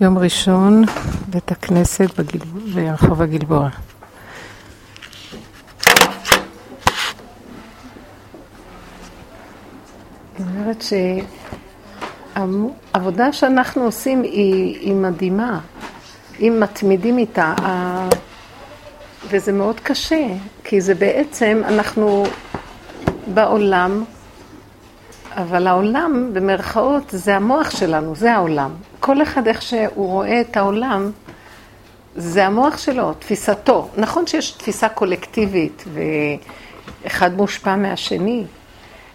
יום ראשון, בית הכנסת ברחוב הגלבוע. אני אומרת שהעבודה שאנחנו עושים היא, היא מדהימה, אם מתמידים איתה, וזה מאוד קשה, כי זה בעצם, אנחנו בעולם, אבל העולם, במרכאות, זה המוח שלנו, זה העולם. כל אחד איך שהוא רואה את העולם, זה המוח שלו, תפיסתו. נכון שיש תפיסה קולקטיבית ואחד מושפע מהשני,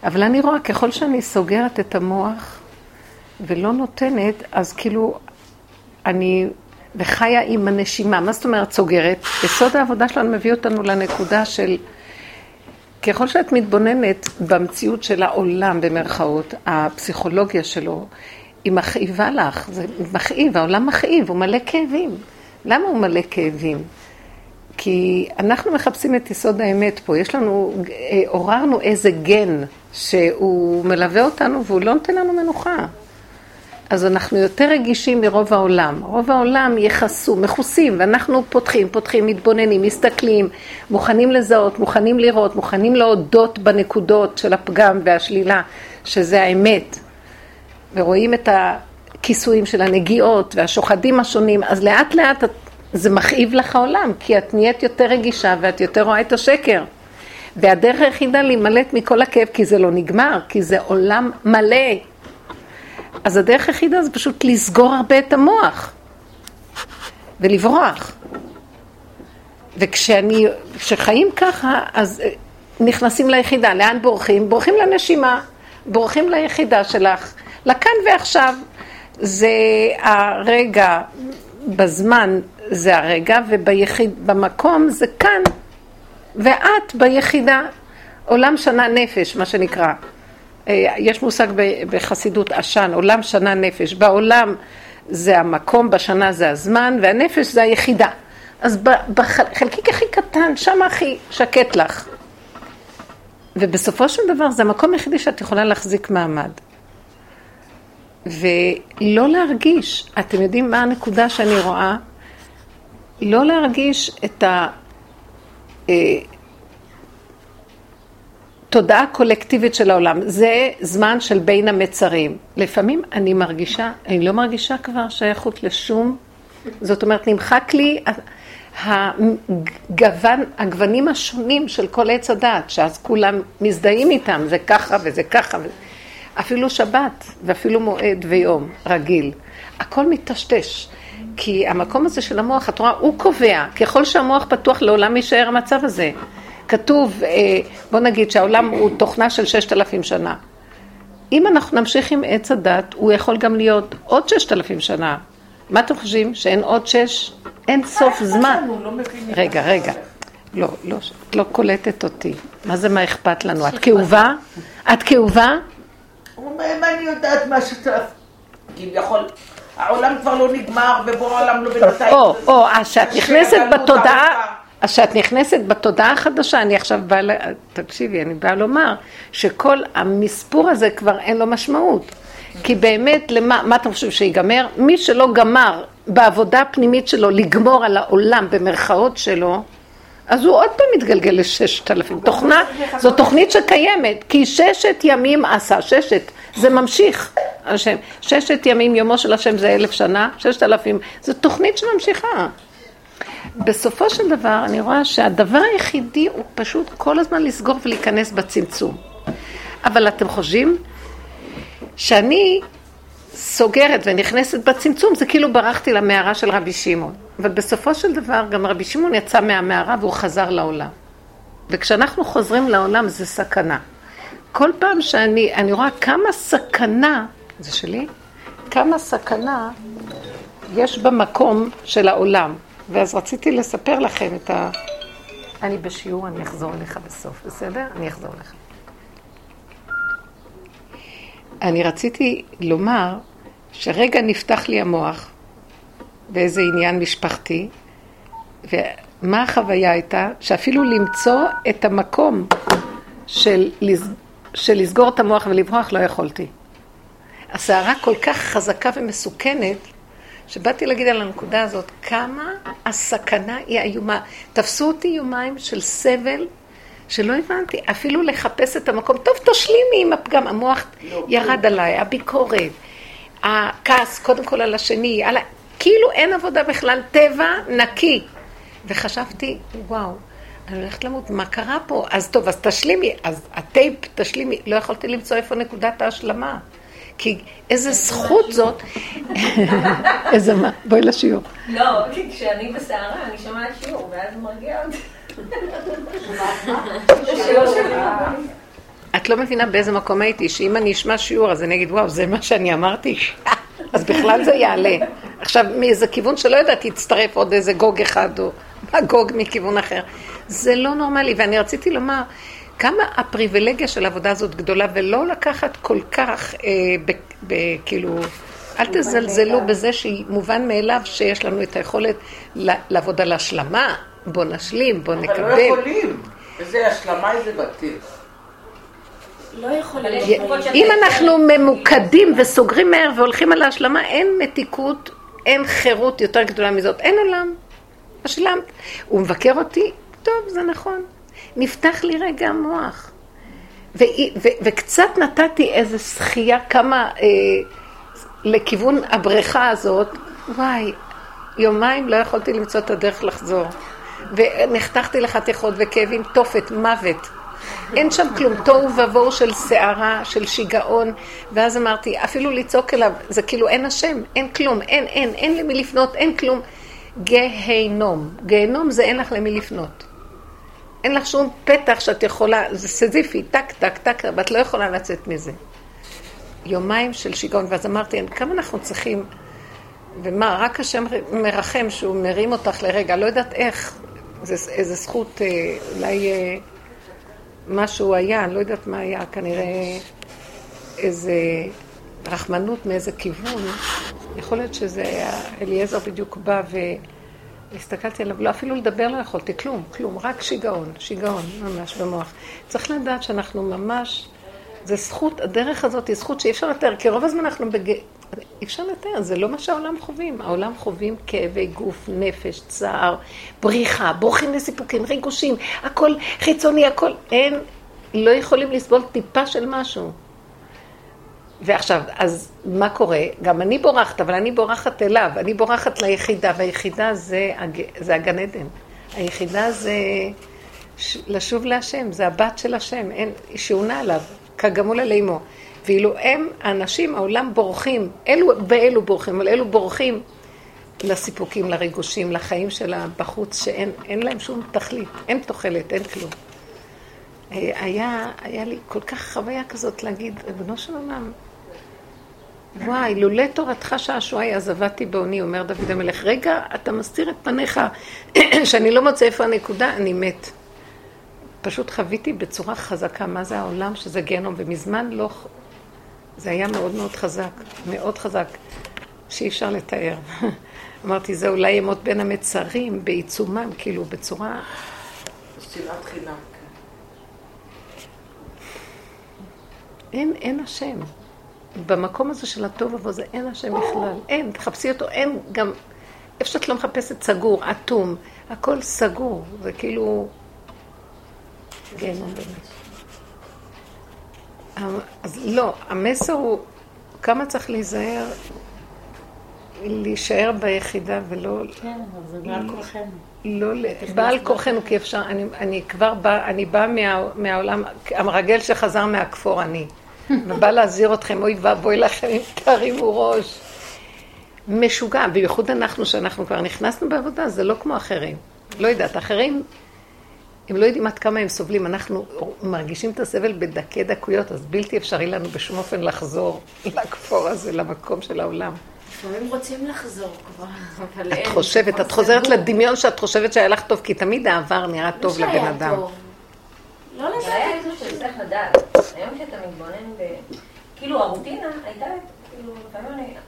אבל אני רואה ככל שאני סוגרת את המוח ולא נותנת, אז כאילו אני וחיה עם הנשימה. מה זאת אומרת סוגרת? יסוד העבודה שלנו מביא אותנו לנקודה של ככל שאת מתבוננת במציאות של העולם במרכאות, הפסיכולוגיה שלו, היא מכאיבה לך, זה מכאיב, העולם מכאיב, הוא מלא כאבים. למה הוא מלא כאבים? כי אנחנו מחפשים את יסוד האמת פה, יש לנו, אה, עוררנו איזה גן שהוא מלווה אותנו והוא לא נותן לנו מנוחה. אז אנחנו יותר רגישים מרוב העולם. רוב העולם יכסו, מכוסים, ואנחנו פותחים, פותחים, מתבוננים, מסתכלים, מוכנים לזהות, מוכנים לראות, מוכנים להודות בנקודות של הפגם והשלילה, שזה האמת. ורואים את הכיסויים של הנגיעות והשוחדים השונים, אז לאט לאט זה מכאיב לך העולם, כי את נהיית יותר רגישה ואת יותר רואה את השקר. והדרך היחידה להימלט מכל הכאב, כי זה לא נגמר, כי זה עולם מלא. אז הדרך היחידה זה פשוט לסגור הרבה את המוח ולברוח. וכשאני, כשחיים ככה, אז אה, נכנסים ליחידה. לאן בורחים? בורחים לנשימה, בורחים ליחידה שלך. לכאן ועכשיו זה הרגע, בזמן זה הרגע, ובמקום זה כאן, ואת ביחידה. עולם שנה נפש, מה שנקרא. אה, יש מושג בחסידות עשן, עולם שנה נפש. בעולם זה המקום, בשנה זה הזמן, והנפש זה היחידה. אז בחלקיק הכי קטן, שם הכי שקט לך. ובסופו של דבר זה המקום היחידי שאת יכולה להחזיק מעמד. ולא להרגיש, אתם יודעים מה הנקודה שאני רואה? לא להרגיש את ה... תודעה קולקטיבית של העולם. זה זמן של בין המצרים. לפעמים אני מרגישה, אני לא מרגישה כבר שייכות לשום, זאת אומרת, נמחק לי הגוון, הגוונים השונים של כל עץ הדת, שאז כולם מזדהים איתם, זה ככה וזה ככה. אפילו שבת, ואפילו מועד ויום רגיל. הכל מטשטש. כי המקום הזה של המוח, את רואה, הוא קובע. ככל שהמוח פתוח, לעולם יישאר המצב הזה. כתוב, אה, בוא נגיד שהעולם הוא תוכנה של ששת אלפים שנה. אם אנחנו נמשיך עם עץ הדת, הוא יכול גם להיות עוד ששת אלפים שנה. מה אתם חושבים? שאין עוד שש? אין סוף זמן. לא רגע, רגע. לא, לא, את לא קולטת אותי. מה זה מה אכפת לנו? את כאובה? את כאובה? הוא אומר, אם אני יודעת מה שאתה... כביכול, העולם כבר לא נגמר, ובוא העולם לא בינתיים. או, או, אז שאת נכנסת בתודעה... אז כשאת נכנסת בתודעה החדשה, אני עכשיו באה, תקשיבי, אני באה לומר שכל המספור הזה כבר אין לו משמעות. כי באמת, למה, מה אתם חושבים שיגמר? מי שלא גמר בעבודה הפנימית שלו לגמור על העולם במרכאות שלו, אז הוא עוד פעם מתגלגל לששת אלפים. תוכנה, זו תוכנית שקיימת, כי ששת ימים עשה, ששת, זה ממשיך. השם, ששת ימים יומו של השם זה אלף שנה, ששת אלפים, זו תוכנית שממשיכה. בסופו של דבר אני רואה שהדבר היחידי הוא פשוט כל הזמן לסגור ולהיכנס בצמצום. אבל אתם חושבים שאני סוגרת ונכנסת בצמצום, זה כאילו ברחתי למערה של רבי שמעון. אבל בסופו של דבר גם רבי שמעון יצא מהמערה והוא חזר לעולם. וכשאנחנו חוזרים לעולם זה סכנה. כל פעם שאני, אני רואה כמה סכנה, זה שלי? כמה סכנה יש במקום של העולם. ואז רציתי לספר לכם את ה... אני בשיעור, אני אחזור אליך בסוף, בסדר? אני אחזור אליך. אני רציתי לומר שרגע נפתח לי המוח באיזה עניין משפחתי, ומה החוויה הייתה? שאפילו למצוא את המקום של, של לסגור את המוח ולברוח לא יכולתי. הסערה כל כך חזקה ומסוכנת, שבאתי להגיד על הנקודה הזאת, כמה הסכנה היא איומה. תפסו אותי יומיים של סבל שלא הבנתי, אפילו לחפש את המקום. טוב, תשלימי עם הפגם, המוח לא, ירד עליי, הביקורת, הכעס קודם כל על השני, על ה... כאילו אין עבודה בכלל, טבע נקי. וחשבתי, וואו, אני הולכת למות, מה קרה פה? אז טוב, אז תשלימי, אז הטייפ תשלימי, לא יכולתי למצוא איפה נקודת ההשלמה. כי איזה זכות זאת. איזה מה? בואי לשיעור. לא, כי כשאני בסערה, אני שומעת שיעור, ואז מרגיע אותי. את לא מבינה באיזה מקום הייתי, שאם אני אשמע שיעור, אז אני אגיד, וואו, זה מה שאני אמרתי? אז בכלל זה יעלה. עכשיו, מאיזה כיוון שלא יודעת, יצטרף עוד איזה גוג אחד, או גוג מכיוון אחר. זה לא נורמלי, ואני רציתי לומר, כמה הפריבילגיה של העבודה הזאת גדולה, ולא לקחת כל כך, אה, ב, ב, כאילו, אל תזלזלו בזה שהיא מובן מאליו שיש לנו את היכולת לעבוד על השלמה, בוא נשלים, בוא נקבל. אבל לא יכולים. איזה השלמה, איזה בטיח. לא יכולים. אם אנחנו ממוקדים וסוגרים מהר והולכים על ההשלמה, אין מתיקות, אין חירות יותר גדולה מזאת. אין עולם. השלמת. הוא מבקר אותי, טוב, זה נכון. נפתח לי רגע המוח. ו- ו- וקצת נתתי איזו שחייה, כמה אה, לכיוון הבריכה הזאת, וואי, יומיים לא יכולתי למצוא את הדרך לחזור. ונחתכתי לחתיכות וכאבים, תופת, מוות. אין שם כלום, תוהו ובוהו של סערה, של שיגעון, ואז אמרתי, אפילו לצעוק אליו, זה כאילו אין השם, אין כלום, אין, אין, אין למי לפנות, אין כלום. גיהנום. גיהנום זה אין לך למי לפנות. אין לך שום פתח שאת יכולה, זה סזיפי, טק, טק, טק, ואת לא יכולה לצאת מזה. יומיים של שיגעון, ואז אמרתי, כמה אנחנו צריכים, ומה, רק השם מרחם שהוא מרים אותך לרגע, לא יודעת איך, זה איזה זכות, אה, אולי אה, משהו היה, אני לא יודעת מה היה, כנראה איזה רחמנות מאיזה כיוון. יכול להיות שזה היה, אליעזר בדיוק בא ו... הסתכלתי עליו, לא, אפילו לדבר לא יכולתי, כלום, כלום, רק שיגעון, שיגעון ממש במוח. צריך לדעת שאנחנו ממש, זה זכות, הדרך הזאת היא זכות שאי אפשר לתאר, כי רוב הזמן אנחנו בג... אי אפשר לתאר, זה לא מה שהעולם חווים. העולם חווים כאבי גוף, נפש, צער, בריחה, בורחים לסיפוקים, ריגושים, הכל חיצוני, הכל, אין, לא יכולים לסבול טיפה של משהו. ועכשיו, אז מה קורה? גם אני בורחת, אבל אני בורחת אליו, אני בורחת ליחידה, והיחידה זה, זה הגן עדן. היחידה זה לשוב להשם, זה הבת של השם, אין, שעונה עליו, כגמול על אימו. ואילו הם, האנשים, העולם בורחים, אלו באלו בורחים, אבל אלו בורחים לסיפוקים, לריגושים, לחיים שלה בחוץ, שאין להם שום תכלית, אין תוחלת, אין כלום. אה, היה, היה לי כל כך חוויה כזאת להגיד, ריבונו של עולם, וואי, לולא תורתך שעשועי אז עבדתי בעוני, אומר דוד המלך. רגע, אתה מסתיר את פניך, שאני לא מוצא איפה הנקודה, אני מת. פשוט חוויתי בצורה חזקה מה זה העולם, שזה גיהנום, ומזמן לא... זה היה מאוד מאוד חזק, מאוד חזק, שאי אפשר לתאר. אמרתי, זה אולי ימות בין המצרים, בעיצומם, כאילו, בצורה... שנאת חינם. אין, אין השם. במקום הזה של הטוב ובו אין השם בכלל. אין, תחפשי אותו, אין גם... איפה שאת לא מחפשת סגור, אטום, הכל סגור, זה כאילו... גיהנום באמת. אז לא, המסר הוא כמה צריך להיזהר, להישאר ביחידה ולא... כן, אבל זה בעל כורחנו. לא, בעל כורחנו, כי אפשר, אני, אני כבר באה, אני באה מה, מהעולם, המרגל שחזר מהכפור אני. ובא להזהיר אתכם, אוי ואבוי לכם אם תרימו ראש. משוגע, בייחוד אנחנו, שאנחנו כבר נכנסנו בעבודה, זה לא כמו אחרים. לא יודעת, אחרים, הם לא יודעים עד כמה הם סובלים. אנחנו מרגישים את הסבל בדקי דקויות, אז בלתי אפשרי לנו בשום אופן לחזור לכפור הזה, למקום של העולם. לפעמים רוצים לחזור כבר, אבל אין. את חושבת, את חוזרת לדמיון שאת חושבת שהיה לך טוב, כי תמיד העבר נראה טוב לבן אדם. טוב. לא לדעת. זה היה איזו שאתה צריך לדעת. היום שאתה מתבונן ב... כאילו הרוטינה הייתה... כאילו,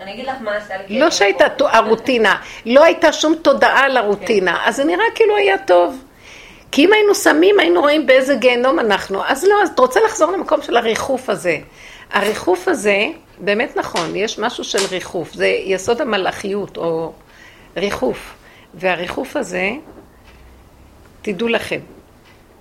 אני אגיד לך מה עשה לי... לא שהייתה הרוטינה, לא הייתה שום תודעה לרוטינה, כן. אז זה נראה כאילו היה טוב. כי אם היינו שמים, היינו רואים באיזה גיהנום אנחנו. אז לא, אז את רוצה לחזור למקום של הריחוף הזה. הריחוף הזה, באמת נכון, יש משהו של ריחוף, זה יסוד המלאכיות או ריחוף. והריחוף הזה, תדעו לכם,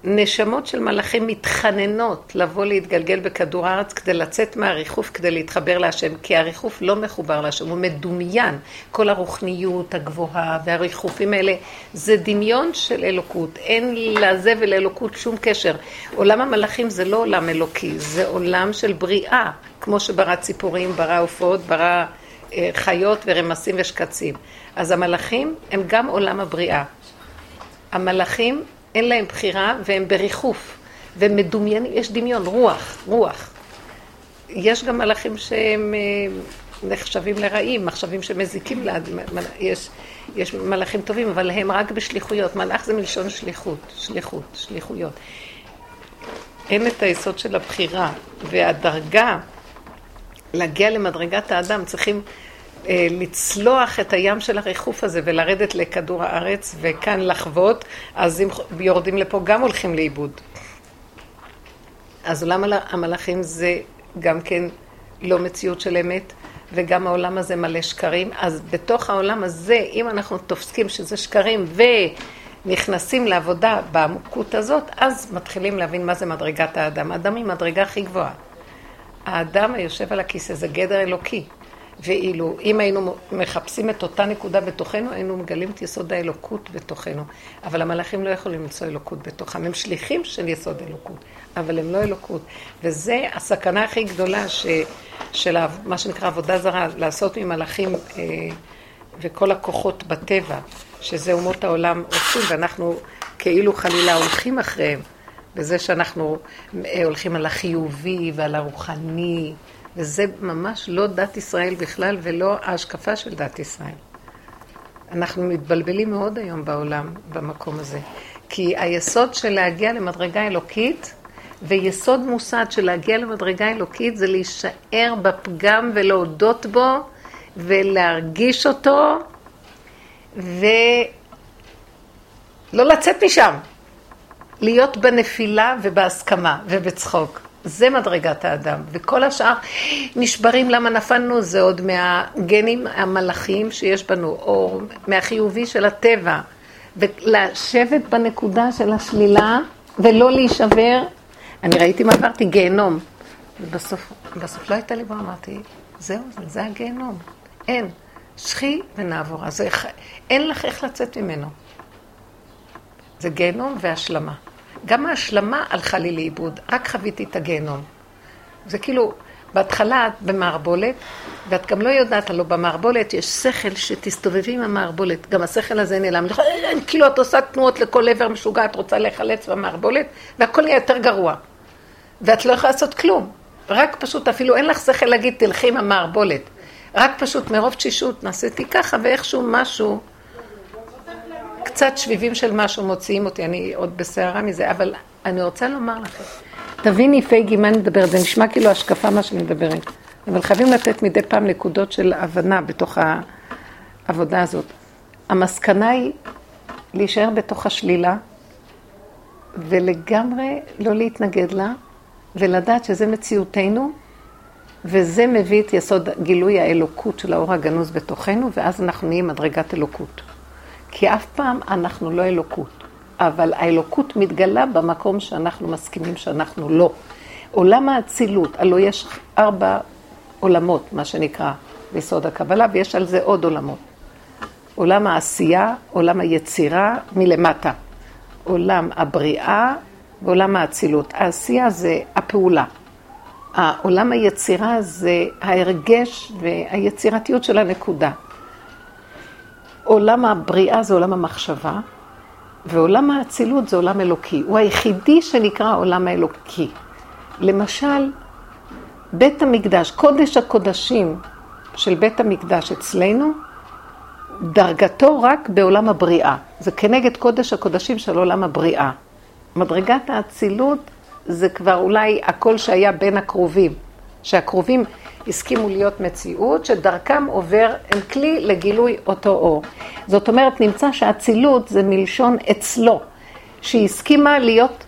נשמות של מלאכים מתחננות לבוא להתגלגל בכדור הארץ כדי לצאת מהריחוף, כדי להתחבר להשם, כי הריחוף לא מחובר להשם, הוא מדומיין. כל הרוחניות הגבוהה והריחופים האלה זה דמיון של אלוקות, אין לזה ולאלוקות שום קשר. עולם המלאכים זה לא עולם אלוקי, זה עולם של בריאה, כמו שברא ציפורים, ברא עופות, ברא אה, חיות ורמסים ושקצים. אז המלאכים הם גם עולם הבריאה. המלאכים אין להם בחירה והם בריחוף, והם מדומיינים, יש דמיון, רוח, רוח. יש גם מלאכים שהם אה, נחשבים לרעים, מחשבים שמזיקים לאד... יש, יש מלאכים טובים, אבל הם רק בשליחויות. מלאך זה מלשון שליחות, שליחות, שליחויות. אין את היסוד של הבחירה, והדרגה, להגיע למדרגת האדם, צריכים לצלוח את הים של הריחוף הזה ולרדת לכדור הארץ וכאן לחוות, אז אם יורדים לפה גם הולכים לאיבוד. אז עולם המלאכים זה גם כן לא מציאות של אמת, וגם העולם הזה מלא שקרים. אז בתוך העולם הזה, אם אנחנו תופסקים שזה שקרים ונכנסים לעבודה בעמוקות הזאת, אז מתחילים להבין מה זה מדרגת האדם. האדם היא מדרגה הכי גבוהה. האדם היושב על הכיסא זה גדר אלוקי. ואילו אם היינו מחפשים את אותה נקודה בתוכנו, היינו מגלים את יסוד האלוקות בתוכנו. אבל המלאכים לא יכולים למצוא אלוקות בתוכם. הם שליחים של יסוד אלוקות, אבל הם לא אלוקות. וזה הסכנה הכי גדולה ש, של מה שנקרא עבודה זרה, לעשות ממלאכים אה, וכל הכוחות בטבע, שזה אומות העולם עושים, ואנחנו כאילו חלילה הולכים אחריהם. בזה שאנחנו אה, הולכים על החיובי ועל הרוחני. וזה ממש לא דת ישראל בכלל ולא ההשקפה של דת ישראל. אנחנו מתבלבלים מאוד היום בעולם במקום הזה. כי היסוד של להגיע למדרגה אלוקית, ויסוד מוסד של להגיע למדרגה אלוקית זה להישאר בפגם ולהודות בו ולהרגיש אותו ולא לצאת משם. להיות בנפילה ובהסכמה ובצחוק. זה מדרגת האדם, וכל השאר נשברים למה נפלנו, זה עוד מהגנים המלאכיים שיש בנו, או מהחיובי של הטבע, ולשבת בנקודה של השלילה ולא להישבר. אני ראיתי מה עברתי, גיהנום. ובסוף בסוף לא הייתה לי ברירה, אמרתי, זהו, זה, זה הגיהנום. אין. שחי ונעבור. אז אין לך איך לצאת ממנו. זה גיהנום והשלמה. גם ההשלמה הלכה לי לאיבוד, רק חוויתי את הגיהנום. זה כאילו, בהתחלה את במערבולת, ואת גם לא יודעת, הלוא במערבולת יש שכל שתסתובבי עם המערבולת, גם השכל הזה נעלם. כאילו את עושה תנועות לכל עבר משוגע, את רוצה להיחלץ במערבולת, והכל יהיה יותר גרוע. ואת לא יכולה לעשות כלום. רק פשוט, אפילו אין לך שכל להגיד, תלכי עם המערבולת. רק פשוט מרוב תשישות, נעשיתי ככה, ואיכשהו משהו קצת שביבים של משהו מוציאים אותי, אני עוד בסערה מזה, אבל אני רוצה לומר לכם, תביני פייגי מה אני מדברת, זה נשמע כאילו השקפה מה שאני מדברת, אבל חייבים לתת מדי פעם נקודות של הבנה בתוך העבודה הזאת. המסקנה היא להישאר בתוך השלילה ולגמרי לא להתנגד לה ולדעת שזה מציאותנו וזה מביא את יסוד גילוי האלוקות של האור הגנוז בתוכנו ואז אנחנו נהיים מדרגת אלוקות. כי אף פעם אנחנו לא אלוקות, אבל האלוקות מתגלה במקום שאנחנו מסכימים שאנחנו לא. עולם האצילות, הלוא יש ארבע עולמות, מה שנקרא, ביסוד הקבלה, ויש על זה עוד עולמות. עולם העשייה, עולם היצירה מלמטה, עולם הבריאה ועולם האצילות. העשייה זה הפעולה. העולם היצירה זה ההרגש והיצירתיות של הנקודה. עולם הבריאה זה עולם המחשבה, ועולם האצילות זה עולם אלוקי. הוא היחידי שנקרא העולם האלוקי. למשל, בית המקדש, קודש הקודשים של בית המקדש אצלנו, דרגתו רק בעולם הבריאה. זה כנגד קודש הקודשים של עולם הבריאה. מדרגת האצילות זה כבר אולי הקול שהיה בין הקרובים, שהקרובים הסכימו להיות מציאות, שדרכם עובר, הם כלי לגילוי אותו אור. זאת אומרת, נמצא שהאצילות זה מלשון אצלו, שהיא הסכימה להיות,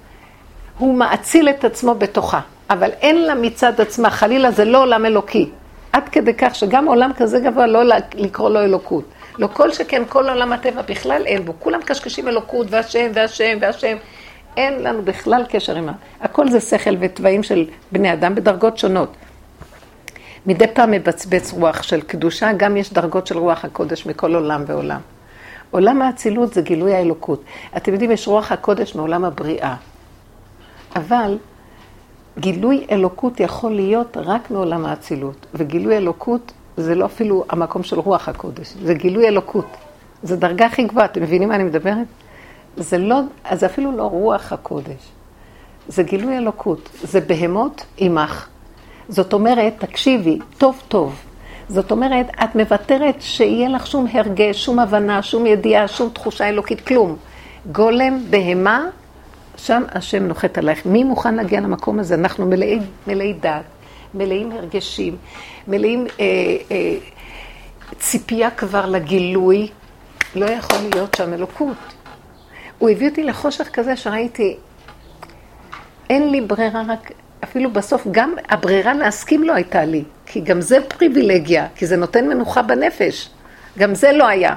הוא מאציל את עצמו בתוכה, אבל אין לה מצד עצמה, חלילה זה לא עולם אלוקי. עד כדי כך שגם עולם כזה גבוה לא לקרוא לו אלוקות. לא כל שכן כל עולם הטבע בכלל אין בו. כולם קשקשים אלוקות והשם והשם והשם. אין לנו בכלל קשר עם ה... הכל זה שכל ותוואים של בני אדם בדרגות שונות. מדי פעם מבצבץ רוח של קדושה, גם יש דרגות של רוח הקודש מכל עולם ועולם. עולם האצילות זה גילוי האלוקות. אתם יודעים, יש רוח הקודש מעולם הבריאה. אבל גילוי אלוקות יכול להיות רק מעולם האצילות, וגילוי אלוקות זה לא אפילו המקום של רוח הקודש, זה גילוי אלוקות. זו דרגה הכי גבוהה, אתם מבינים מה אני מדברת? זה לא, זה אפילו לא רוח הקודש, זה גילוי אלוקות, זה בהמות עמך. זאת אומרת, תקשיבי, טוב טוב. זאת אומרת, את מוותרת שיהיה לך שום הרגש, שום הבנה, שום ידיעה, שום תחושה אלוקית, כלום. גולם, בהמה, שם השם נוחת עלייך. מי מוכן להגיע למקום הזה? אנחנו מלאי, מלאי דעת, מלאים הרגשים, מלאים אה, אה, ציפייה כבר לגילוי. לא יכול להיות שם אלוקות. הוא הביא אותי לחושך כזה שראיתי, אין לי ברירה רק, אפילו בסוף גם הברירה להסכים לא הייתה לי, כי גם זה פריבילגיה, כי זה נותן מנוחה בנפש. גם זה לא היה.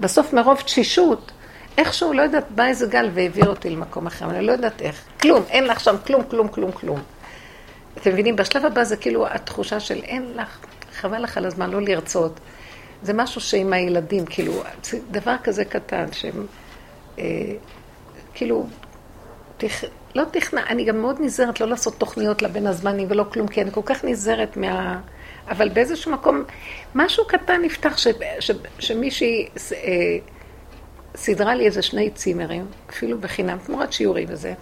בסוף מרוב תשישות, איכשהו, לא יודעת, בא איזה גל והעביר אותי למקום אחר, אני לא יודעת איך. כלום, אין לך שם כלום, כלום, כלום, כלום. אתם מבינים? בשלב הבא זה כאילו התחושה של אין לך, חבל לך על הזמן לא לרצות. זה משהו שעם הילדים, כאילו, דבר כזה קטן, שהם, כאילו, תכ... לא תכנע, אני גם מאוד נזהרת לא לעשות תוכניות לבין הזמנים ולא כלום, כי אני כל כך נזהרת מה... אבל באיזשהו מקום, משהו קטן נפתח, ש... ש... שמישהי אה, סידרה לי איזה שני צימרים, אפילו בחינם, תמורת שיעורים וזה.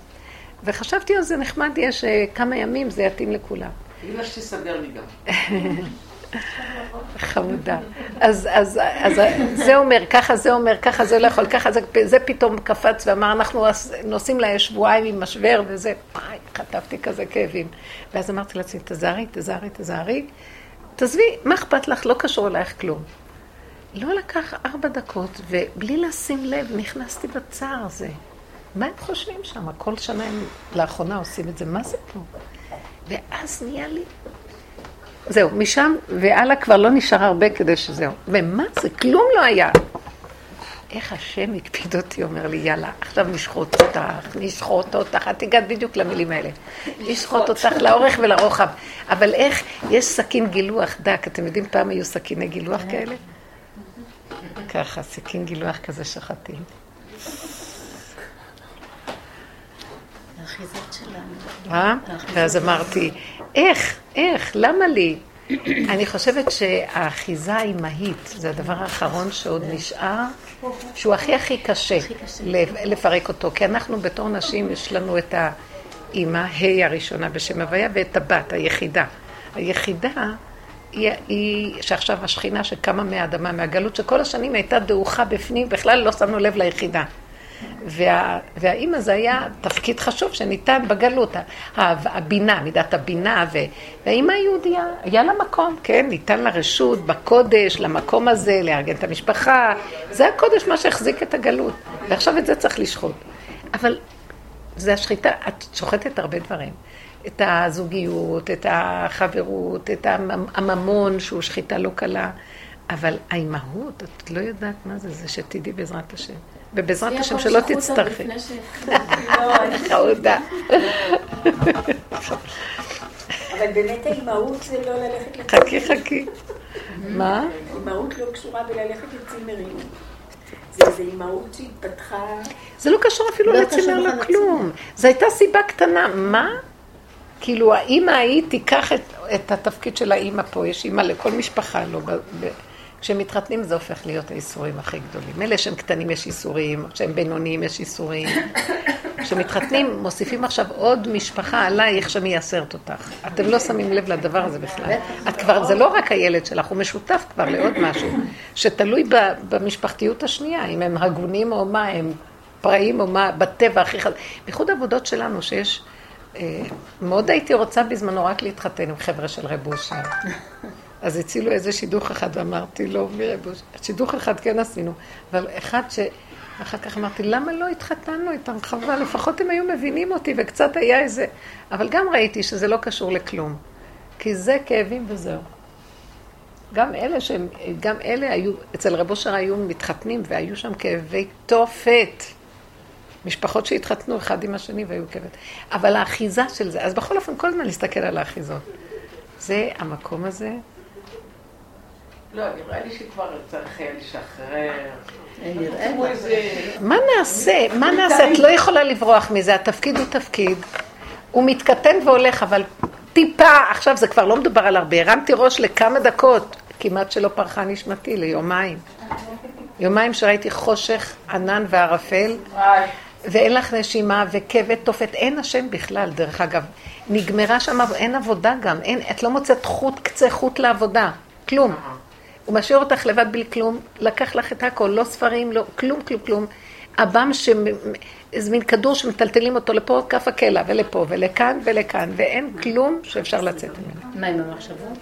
וחשבתי על זה נחמד, יש אה, כמה ימים, זה יתאים לכולם. לה שתסדר לי גם. חמודה. אז, אז, אז זה אומר, ככה זה אומר, ככה זה לא יכול, ככה זה, זה פתאום קפץ ואמר, אנחנו נוסעים לשבועיים עם משבר וזה, וואי, חטפתי כזה כאבים. ואז אמרתי לעצמי, תזהרי, תזהרי, תזהרי, תעזבי, מה אכפת לך? לא קשור אלייך כלום. לא לקח ארבע דקות, ובלי לשים לב, נכנסתי בצער הזה. מה הם חושבים שם? כל שנה הם לאחרונה עושים את זה, מה זה פה? ואז נהיה לי... זהו, משם והלאה כבר לא נשאר הרבה כדי שזהו. ומה זה? כלום לא היה. איך השם הקפיד אותי, אומר לי, יאללה, עכשיו נשחוט אותך, נשחוט אותך, את הגעת בדיוק למילים האלה. נשחוט אותך לאורך ולרוחב. אבל איך, יש סכין גילוח דק, אתם יודעים, פעם היו סכיני גילוח כאלה? ככה, סכין גילוח כזה שחטים. אה? ואז אמרתי, איך, איך, למה לי? אני חושבת שהאחיזה האימהית זה הדבר האחרון שעוד נשאר, שהוא הכי הכי קשה לפרק אותו, כי אנחנו בתור נשים יש לנו את האימא, ה' הראשונה בשם הוויה, ואת הבת, היחידה. היחידה היא, היא שעכשיו השכינה שקמה מהאדמה, מהגלות, שכל השנים הייתה דעוכה בפנים, בכלל לא שמנו לב ליחידה. וה, והאימא זה היה תפקיד חשוב שניתן בגלות, הבינה, מידת הבינה, ו, והאימא היהודייה, היה לה מקום, כן, ניתן לה רשות בקודש, למקום הזה, לארגן את המשפחה, זה הקודש מה שהחזיק את הגלות, ועכשיו את זה צריך לשחוט. אבל זה השחיטה, את שוחטת הרבה דברים. את הזוגיות, את החברות, את הממון שהוא שחיטה לא קלה, אבל האימהות, את לא יודעת מה זה, זה שתדעי בעזרת השם. ובעזרת השם שלא תצטרכי. חרודה. אבל באמת האימהות זה לא ללכת לצימרים. חכי, חכי. מה? אימהות לא קשורה בללכת לצימרים. זה איזו אימהות שהתפתחה... זה לא קשור אפילו לא לצימר לכלום. זו הייתה סיבה קטנה. מה? כאילו האימא ההיא תיקח את, את התפקיד של האימא פה, יש אימא לכל משפחה, לא, כשהם מתחתנים זה הופך להיות האיסורים הכי גדולים. מילא שהם קטנים יש איסורים, כשהם בינוניים יש איסורים. כשמתחתנים מוסיפים עכשיו עוד משפחה עלייך שמייסרת אותך. אתם לא שמים לב לדבר הזה בכלל. את כבר, זה לא רק הילד שלך, הוא משותף כבר לעוד משהו, שתלוי במשפחתיות השנייה, אם הם הגונים או מה, הם פראים או מה, בטבע הכי חזק. בייחוד עבודות שלנו, שיש... אה, מאוד הייתי רוצה בזמנו רק להתחתן עם חבר'ה של רב אושר. אז הצילו איזה שידוך אחד, ואמרתי לו, מרב אושר, שידוך אחד כן עשינו, אבל אחד ש... אחר כך אמרתי, למה לא התחתנו איתם? חבל, לפחות הם היו מבינים אותי, וקצת היה איזה... אבל גם ראיתי שזה לא קשור לכלום. כי זה כאבים וזהו. גם אלה שהם, גם אלה היו, אצל רב אושר היו מתחתנים והיו שם כאבי תופת. משפחות שהתחתנו אחד עם השני והיו כאבי... אבל האחיזה של זה, אז בכל אופן כל הזמן להסתכל על האחיזות. זה המקום הזה. לא, נראה לי שכבר צריך אה, לשחרר. איזה... מה נעשה? מה נעשה? את לא יכולה לברוח מזה, התפקיד הוא תפקיד. הוא מתקטן והולך, אבל טיפה, עכשיו זה כבר לא מדובר על הרבה, הרמתי ראש לכמה דקות, כמעט שלא פרחה נשמתי, ליומיים. יומיים שראיתי חושך, ענן וערפל, ואין לך נשימה, וכבד תופת, אין השם בכלל, דרך אגב. נגמרה שם, אין עבודה גם, אין, את לא מוצאת חוט, קצה חוט לעבודה, כלום. הוא משאיר אותך לבד בלי כלום, לקח לך את הכל, לא ספרים, לא, כלום, כלום, כלום. עב"ם, איזה מין כדור שמטלטלים אותו לפה, כף הקלע, ולפה, ולכאן, ולכאן, ואין כלום שאפשר לצאת ממנו. מה עם המחשבות?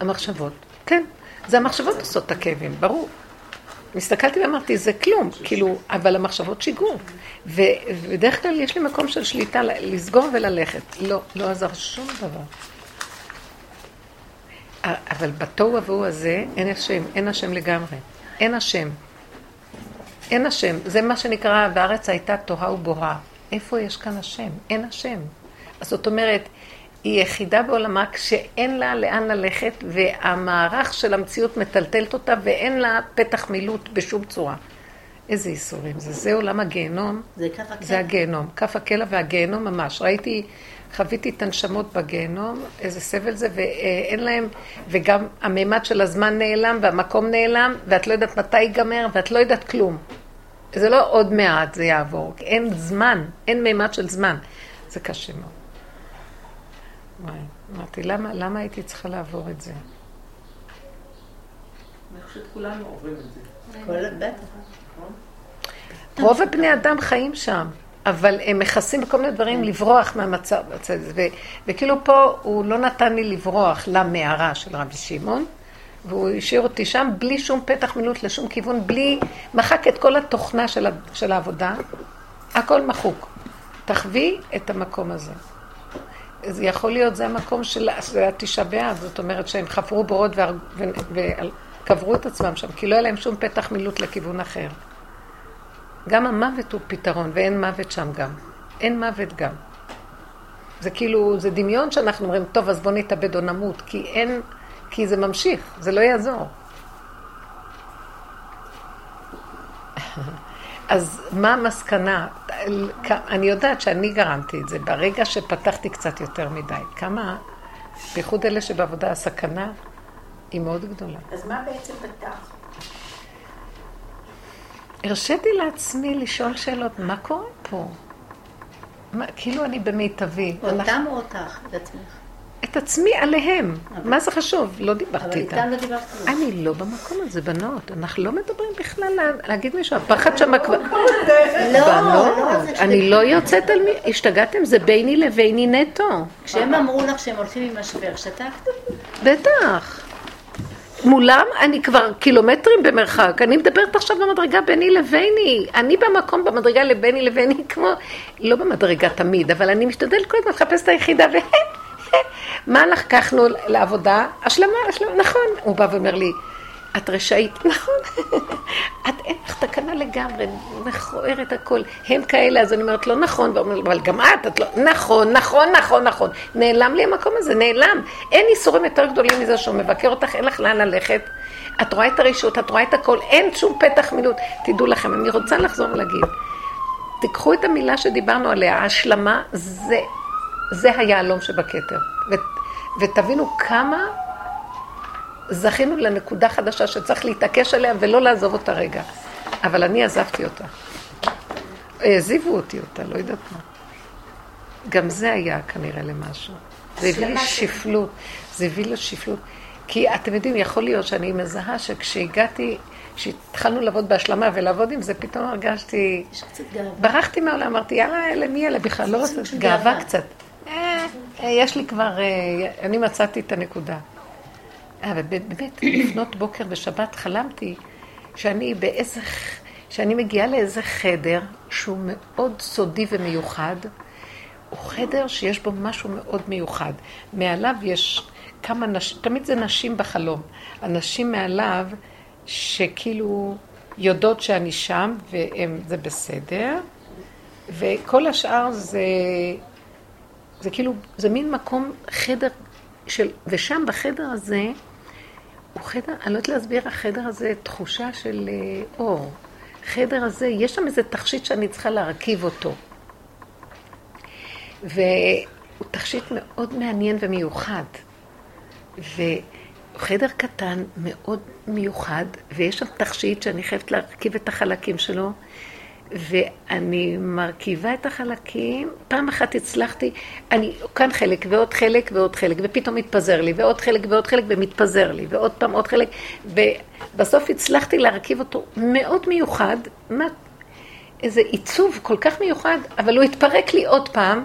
המחשבות, כן. זה המחשבות עושות את הכאבים, ברור. הסתכלתי ואמרתי, זה כלום, כאילו, אבל המחשבות שיגעו. ובדרך כלל יש לי מקום של שליטה, לסגור וללכת. לא, לא עזר שום דבר. אבל בתוהו ובוהו הזה אין השם, אין השם לגמרי. אין השם. אין השם. זה מה שנקרא, והארץ הייתה תוהה ובוהה. איפה יש כאן השם? אין השם. אז זאת אומרת, היא יחידה בעולמה כשאין לה לאן ללכת, והמערך של המציאות מטלטלת אותה, ואין לה פתח מילוט בשום צורה. איזה ייסורים זה. זה עולם הגיהנום, זה כף הקלע. זה הגיהנום. כף הקלע והגיהנום ממש. ראיתי, חוויתי את הנשמות בגיהנום, איזה סבל זה, ואין להם, וגם המימד של הזמן נעלם, והמקום נעלם, ואת לא יודעת מתי ייגמר, ואת לא יודעת כלום. זה לא עוד מעט זה יעבור, אין זמן, אין מימד של זמן. זה קשה מאוד. וואי, אמרתי, למה, למה הייתי צריכה לעבור את זה? אני חושבת כולנו עוברים את זה. כל- בטח. רוב הבני אדם חיים שם, אבל הם מכסים בכל מיני דברים לברוח מהמצב. ו- וכאילו פה הוא לא נתן לי לברוח למערה של רבי שמעון, והוא השאיר אותי שם בלי שום פתח מילוט לשום כיוון, בלי, מחק את כל התוכנה של, של העבודה, הכל מחוק. תחווי את המקום הזה. זה יכול להיות, זה המקום של התשעה באב, זאת אומרת שהם חפרו בורות וקברו את עצמם שם, כי לא היה להם שום פתח מילוט לכיוון אחר. גם המוות הוא פתרון, ואין מוות שם גם. אין מוות גם. זה כאילו, זה דמיון שאנחנו אומרים, טוב, אז בוא נתאבד או נמות, כי אין, כי זה ממשיך, זה לא יעזור. אז מה המסקנה? אני יודעת שאני גרמתי את זה, ברגע שפתחתי קצת יותר מדי. כמה, בייחוד אלה שבעבודה, הסכנה היא מאוד גדולה. אז מה בעצם פתח? הרשיתי לעצמי לשאול שאלות, מה קורה פה? מה, כאילו אני במיטבי. אנחנו- אותם או אותך, את עצמך? את עצמי עליהם. מה זה חשוב? לא אבל דיברתי איתם איתם. לא דיברת כלום. אני לא במקום הזה, בנות. אנחנו לא מדברים בכלל לה- להגיד מישהו. הפחד שם כבר... לא, לא, בנות, זה אני לא יוצאת על מי... השתגעתם? זה ביני לביני נטו. כשהם אמרו לך שהם הולכים עם משבר, שתקת? בטח. מולם אני כבר קילומטרים במרחק, אני מדברת עכשיו במדרגה ביני לביני, אני במקום במדרגה לביני לביני כמו, לא במדרגה תמיד, אבל אני משתדלת כל הזמן לחפש את היחידה ו... מה לקחנו לעבודה? השלמה, השלמה, נכון. הוא בא ואומר לי, את רשאית, נכון. את אין לך תקנה לגמרי, מכוערת הכל. הם כאלה, אז אני אומרת, לא נכון, אבל גם את, את לא, נכון, נכון, נכון, נכון. נעלם לי המקום הזה, נעלם. אין איסורים יותר גדולים מזה שהוא מבקר אותך, אין לך לאן ללכת. את רואה את הרשות, את רואה את הכל, אין שום פתח מילוט. תדעו לכם, אני רוצה לחזור ולהגיד, תיקחו את המילה שדיברנו עליה, ההשלמה זה, זה היהלום שבכתר. ותבינו כמה זכינו לנקודה חדשה שצריך להתעקש עליה ולא לעזוב אותה רגע. אבל אני עזבתי אותה. העזיבו אותי אותה, לא יודעת מה. גם זה היה כנראה למשהו. זה הביא לי שפלות. זה הביא לי שפלות. כי אתם יודעים, יכול להיות שאני מזהה שכשהגעתי, כשהתחלנו לעבוד בהשלמה ולעבוד עם זה, פתאום הרגשתי... ברחתי מהעולם, אמרתי, יאללה, למי אלה בכלל? לא רוצה, גאווה. קצת. אה, אה, יש לי כבר, אה, אני מצאתי את הנקודה. אה, ובאמת, לפנות בוקר בשבת חלמתי שאני באיזה, שאני מגיעה לאיזה חדר שהוא מאוד סודי ומיוחד. הוא חדר שיש בו משהו מאוד מיוחד. מעליו יש כמה נשים, תמיד זה נשים בחלום. הנשים מעליו, שכאילו יודעות שאני שם, וזה בסדר, וכל השאר זה, זה כאילו, זה מין מקום, חדר של, ושם בחדר הזה, הוא חדר, אני לא יודעת להסביר, החדר הזה תחושה של אה, אור. חדר הזה, יש שם איזה תכשיט שאני צריכה להרכיב אותו. והוא תכשיט מאוד מעניין ומיוחד. וחדר קטן מאוד מיוחד, ויש שם תכשיט שאני חייבת להרכיב את החלקים שלו, ואני מרכיבה את החלקים, פעם אחת הצלחתי, אני כאן חלק ועוד חלק ועוד חלק, ופתאום מתפזר לי, ועוד חלק ועוד חלק, ומתפזר לי, ועוד פעם עוד חלק, ובסוף הצלחתי להרכיב אותו מאוד מיוחד, מה, איזה עיצוב כל כך מיוחד, אבל הוא התפרק לי עוד פעם,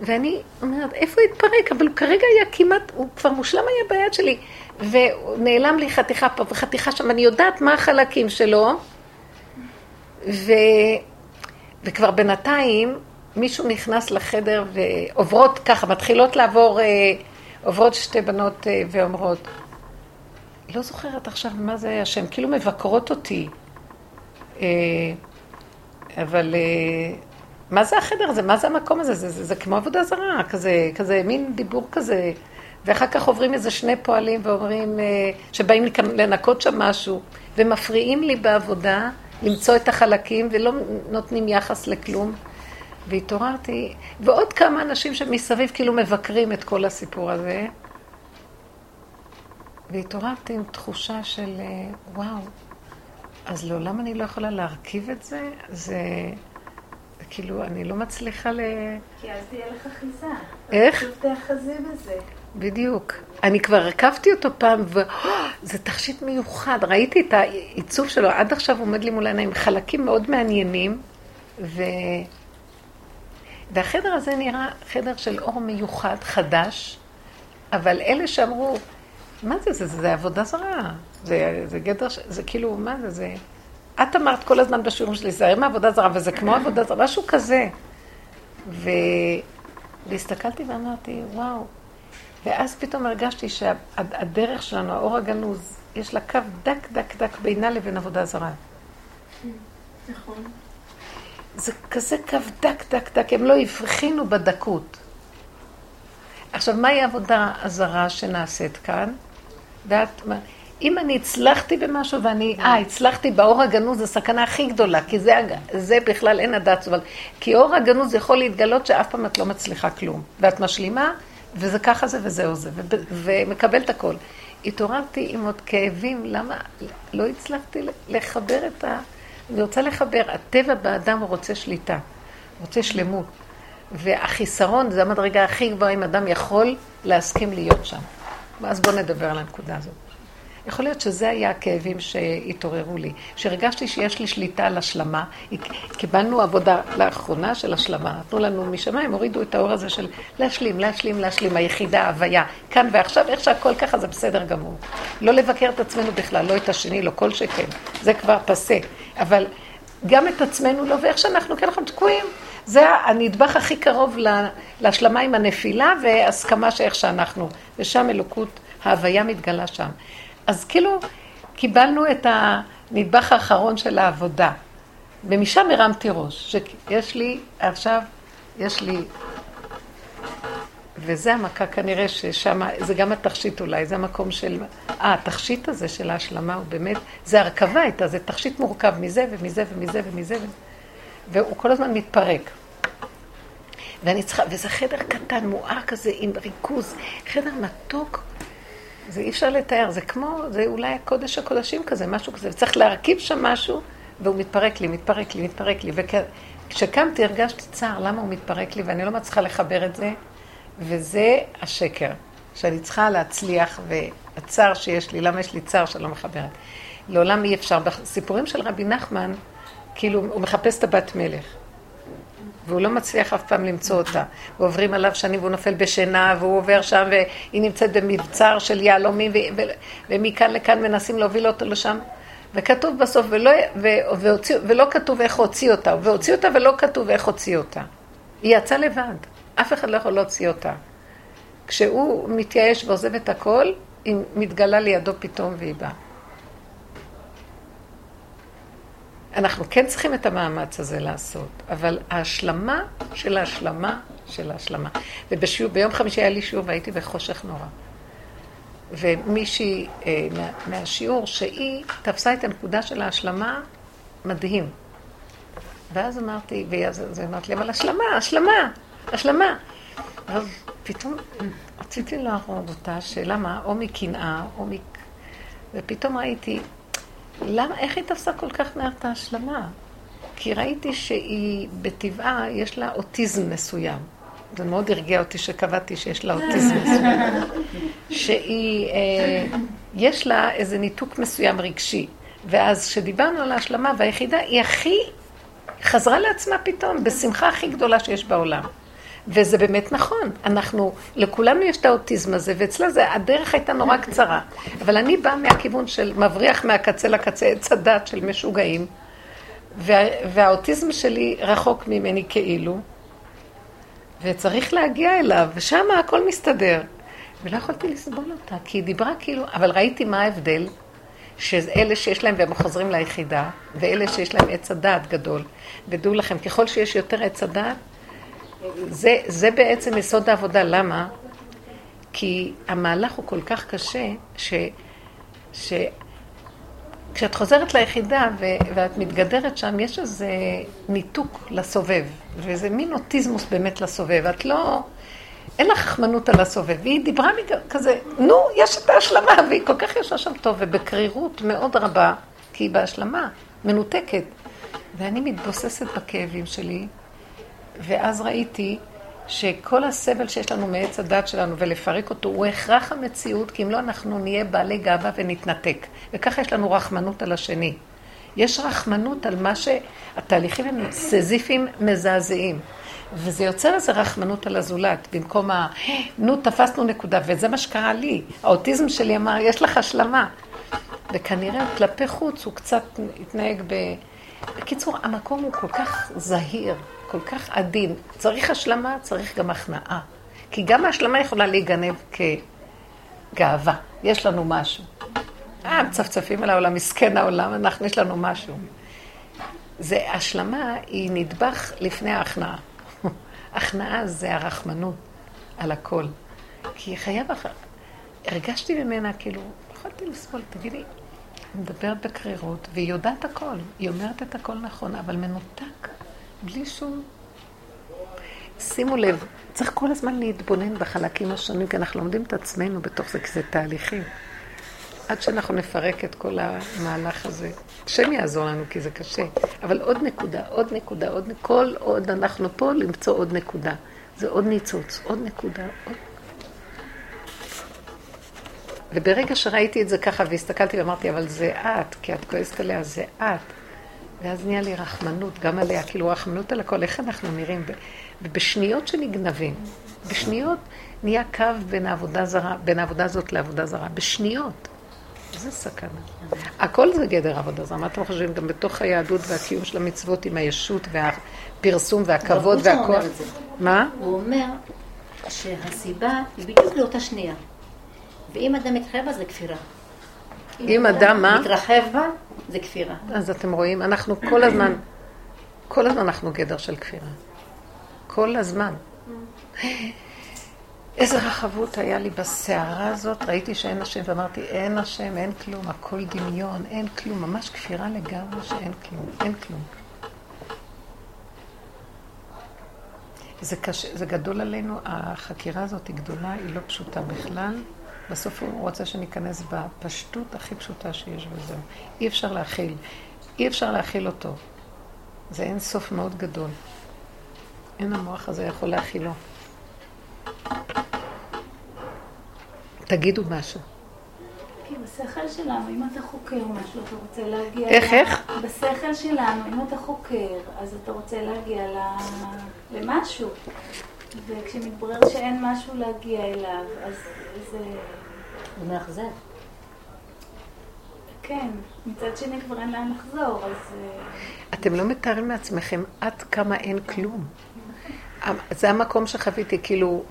ואני אומרת, איפה הוא התפרק? אבל הוא כרגע היה כמעט, הוא כבר מושלם היה ביד שלי, ונעלם לי חתיכה פה וחתיכה שם, אני יודעת מה החלקים שלו, ו... וכבר בינתיים מישהו נכנס לחדר ועוברות ככה, מתחילות לעבור, אה, עוברות שתי בנות אה, ואומרות, לא זוכרת עכשיו מה זה שהן כאילו מבקרות אותי, אה, אבל מה זה החדר הזה? מה זה המקום הזה? זה, זה, זה כמו עבודה זרה, כזה, כזה מין דיבור כזה. ואחר כך עוברים איזה שני פועלים ואומרים, שבאים לנקות שם משהו, ומפריעים לי בעבודה, למצוא את החלקים ולא נותנים יחס לכלום. והתעוררתי, ועוד כמה אנשים שמסביב כאילו מבקרים את כל הסיפור הזה. והתעוררתי עם תחושה של אה, וואו, אז לעולם אני לא יכולה להרכיב את זה? זה... כאילו, אני לא מצליחה ל... כי אז תהיה לך אחיזה. איך? פשוט תאחזי בזה. בדיוק. אני כבר הרכבתי אותו פעם, וזה תכשיט מיוחד. ראיתי את העיצוב שלו, עד עכשיו עומד לי מול העיניים, חלקים מאוד מעניינים, ו... והחדר הזה נראה חדר של אור מיוחד, חדש, אבל אלה שאמרו, מה זה, זה, זה, זה עבודה זרה, זה, זה גדר, זה כאילו, מה זה, זה... את אמרת כל הזמן בשיעורים שלי, זה הרי מעבודה זרה, וזה כמו עבודה זרה, משהו כזה. ו... והסתכלתי ואמרתי, וואו, ואז פתאום הרגשתי שהדרך שלנו, האור הגנוז, יש לה קו דק דק דק בינה לבין עבודה זרה. נכון. זה כזה קו דק דק דק, הם לא הבחינו בדקות. עכשיו, מהי העבודה הזרה שנעשית כאן? ואת, אם אני הצלחתי במשהו ואני, אה, הצלחתי באור הגנוז, זו הסכנה הכי גדולה, כי זה, זה בכלל אין הדעת, אבל כי אור הגנוז יכול להתגלות שאף פעם את לא מצליחה כלום. ואת משלימה, וזה ככה זה וזהו זה, ומקבל את הכל. התעוררתי עם עוד כאבים, למה לא הצלחתי לחבר את ה... אני רוצה לחבר, הטבע באדם הוא רוצה שליטה, רוצה שלמות. והחיסרון זה המדרגה הכי גבוהה אם אדם יכול להסכים להיות שם. אז בואו נדבר על הנקודה הזאת. יכול להיות שזה היה הכאבים שהתעוררו לי, שהרגשתי שיש לי שליטה על השלמה. קיבלנו עבודה לאחרונה של השלמה, נתנו לנו משמיים, הורידו את האור הזה של להשלים, להשלים, להשלים, היחידה, ההוויה, כאן ועכשיו, איך שהכל ככה זה בסדר גמור. לא לבקר את עצמנו בכלל, לא את השני, לא כל שכן, זה כבר פסה. אבל גם את עצמנו לא, ואיך שאנחנו, כי אנחנו תקועים. זה הנדבך הכי קרוב להשלמה עם הנפילה והסכמה שאיך שאנחנו. ושם אלוקות, ההוויה מתגלה שם. אז כאילו קיבלנו את הנדבך האחרון של העבודה. ומשם הרמתי ראש, שיש לי עכשיו, יש לי... וזה המכה כנראה ששם, זה גם התכשיט אולי, זה המקום של... אה, התכשיט הזה של ההשלמה הוא באמת, זה הרכבה הייתה, זה תכשיט מורכב מזה ומזה ומזה ומזה, והוא כל הזמן מתפרק. ואני צריכה, וזה חדר קטן, מואר כזה, עם ריכוז, חדר מתוק, זה אי אפשר לתאר, זה כמו, זה אולי הקודש הקודשים כזה, משהו כזה, וצריך להרכיב שם משהו, והוא מתפרק לי, מתפרק לי, מתפרק לי, וכשקמתי הרגשתי צער, למה הוא מתפרק לי, ואני לא מצליחה לחבר את זה, וזה השקר, שאני צריכה להצליח, והצער שיש לי, למה יש לי צער שאני לא מחברת? לעולם אי אפשר. בסיפורים של רבי נחמן, כאילו, הוא מחפש את הבת מלך. והוא לא מצליח אף פעם למצוא אותה. ועוברים עליו שנים והוא נופל בשינה, והוא עובר שם, והיא נמצאת במבצר של יהלומים, ומכאן לכאן מנסים להוביל אותו לשם. וכתוב בסוף, ולא, ו, והוציא, ולא כתוב איך הוציא אותה, והוציא אותה ולא כתוב איך הוציא אותה. היא יצאה לבד, אף אחד לא יכול להוציא אותה. כשהוא מתייאש ועוזב את הכל, היא מתגלה לידו פתאום והיא באה. אנחנו כן צריכים את המאמץ הזה לעשות, אבל ההשלמה של ההשלמה של ההשלמה. וביום חמישי היה לי שיעור והייתי בחושך נורא. ומישהי אה, מה, מהשיעור, שהיא תפסה את הנקודה של ההשלמה, מדהים. ואז אמרתי, ואז אמרת לי, אבל השלמה, השלמה, השלמה. אז פתאום רציתי להרוג אותה, שלמה, או מקנאה, או מ... ופתאום ראיתי, למה, איך היא תפסה כל כך מהר את ההשלמה? כי ראיתי שהיא, בטבעה, יש לה אוטיזם מסוים. זה מאוד הרגיע אותי שקבעתי שיש לה אוטיזם מסוים. שהיא, אה, יש לה איזה ניתוק מסוים רגשי. ואז כשדיברנו על ההשלמה והיחידה, היא הכי חזרה לעצמה פתאום, בשמחה הכי גדולה שיש בעולם. וזה באמת נכון, אנחנו, לכולנו יש את האוטיזם הזה, ואצלה זה, הדרך הייתה נורא קצרה. אבל אני באה מהכיוון של מבריח מהקצה לקצה עץ הדת של משוגעים, וה, והאוטיזם שלי רחוק ממני כאילו, וצריך להגיע אליו, ושם הכל מסתדר. ולא יכולתי לסבול אותה, כי היא דיברה כאילו, אבל ראיתי מה ההבדל, שאלה שיש להם והם חוזרים ליחידה, ואלה שיש להם עץ הדעת גדול. ודעו לכם, ככל שיש יותר עץ הדעת, זה, זה בעצם יסוד העבודה. למה? כי המהלך הוא כל כך קשה, ש... ש... כשאת חוזרת ליחידה ו- ואת מתגדרת שם, יש איזה ניתוק לסובב, וזה מין אוטיזמוס באמת לסובב. את לא... אין לך רחמנות על הסובב. והיא דיברה כזה, נו, יש את ההשלמה, והיא כל כך ישבה שם טוב, ובקרירות מאוד רבה, כי היא בהשלמה, מנותקת. ואני מתבוססת בכאבים שלי, ואז ראיתי שכל הסבל שיש לנו מעץ הדת שלנו ולפרק אותו הוא הכרח המציאות, כי אם לא אנחנו נהיה בעלי גאווה ונתנתק. וככה יש לנו רחמנות על השני. יש רחמנות על מה שהתהליכים הם סזיפיים מזעזעים. וזה יוצר איזו רחמנות על הזולת, במקום ה... נו, תפסנו נקודה, וזה מה שקרה לי. האוטיזם שלי אמר, יש לך השלמה. וכנראה כלפי חוץ הוא קצת התנהג ב... בקיצור, המקום הוא כל כך זהיר, כל כך עדין. צריך השלמה, צריך גם הכנעה. כי גם ההשלמה יכולה להיגנב כגאווה. יש לנו משהו. אה, מצפצפים על העולם, מסכן העולם, אנחנו, יש לנו משהו. זה, השלמה היא נדבך לפני ההכנעה. הכנעה זה הרחמנות על הכל. כי חייב אחר... הרגשתי ממנה, כאילו, יכולתי לסבול, תגידי, היא מדברת בקרירות, והיא יודעת הכל, היא אומרת את הכל נכון, אבל מנותק, בלי שום... שימו לב, צריך כל הזמן להתבונן בחלקים השונים, כי אנחנו לומדים את עצמנו בתוך זה, כי זה תהליכים. עד שאנחנו נפרק את כל המהלך הזה. השם יעזור לנו, כי זה קשה. אבל עוד נקודה, עוד נקודה, עוד. כל עוד אנחנו פה, למצוא עוד נקודה. זה עוד ניצוץ, עוד נקודה, עוד... וברגע שראיתי את זה ככה והסתכלתי ואמרתי, אבל זה את, כי את כועסת עליה, זה את. ואז נהיה לי רחמנות גם עליה, כאילו רחמנות על הכל, איך אנחנו נראים? ובשניות שנגנבים, בשניות נהיה קו בין העבודה, זרה, בין העבודה הזאת לעבודה זרה, בשניות. זה סכנה. הכל זה גדר עבודה זרה. מה אתם חושבים? גם בתוך היהדות והקיום של המצוות עם הישות והפרסום והכבוד והכוח. מה? הוא אומר שהסיבה היא בדיוק לאותה שנייה. ואם אדם מתרחב בה זה כפירה. אם אדם מה? מתרחב בה זה כפירה. אז אתם רואים, אנחנו כל הזמן, כל הזמן אנחנו גדר של כפירה. כל הזמן. איזה רחבות היה לי בסערה הזאת, ראיתי שאין השם, ואמרתי, אין השם, אין כלום, הכל דמיון, אין כלום, ממש כפירה לגמרי שאין כלום, אין כלום. זה, קשה, זה גדול עלינו, החקירה הזאת היא גדולה, היא לא פשוטה בכלל. בסוף הוא רוצה שניכנס בפשטות הכי פשוטה שיש וזהו. אי אפשר להכיל, אי אפשר להכיל אותו. זה אין סוף מאוד גדול. אין המוח הזה יכול להכילו. תגידו משהו. כי בשכל שלנו, אם אתה חוקר משהו, אתה רוצה להגיע... איך, ל... איך? בשכל שלנו, אם אתה חוקר, אז אתה רוצה להגיע ל... למשהו. וכשמתברר שאין משהו להגיע אליו, אז זה... זה מאכזב. כן, מצד שני כבר אין לאן לחזור, אז... אה, אתם לא מתארים לעצמכם עד כמה אין כלום. זה המקום שחוויתי, כאילו,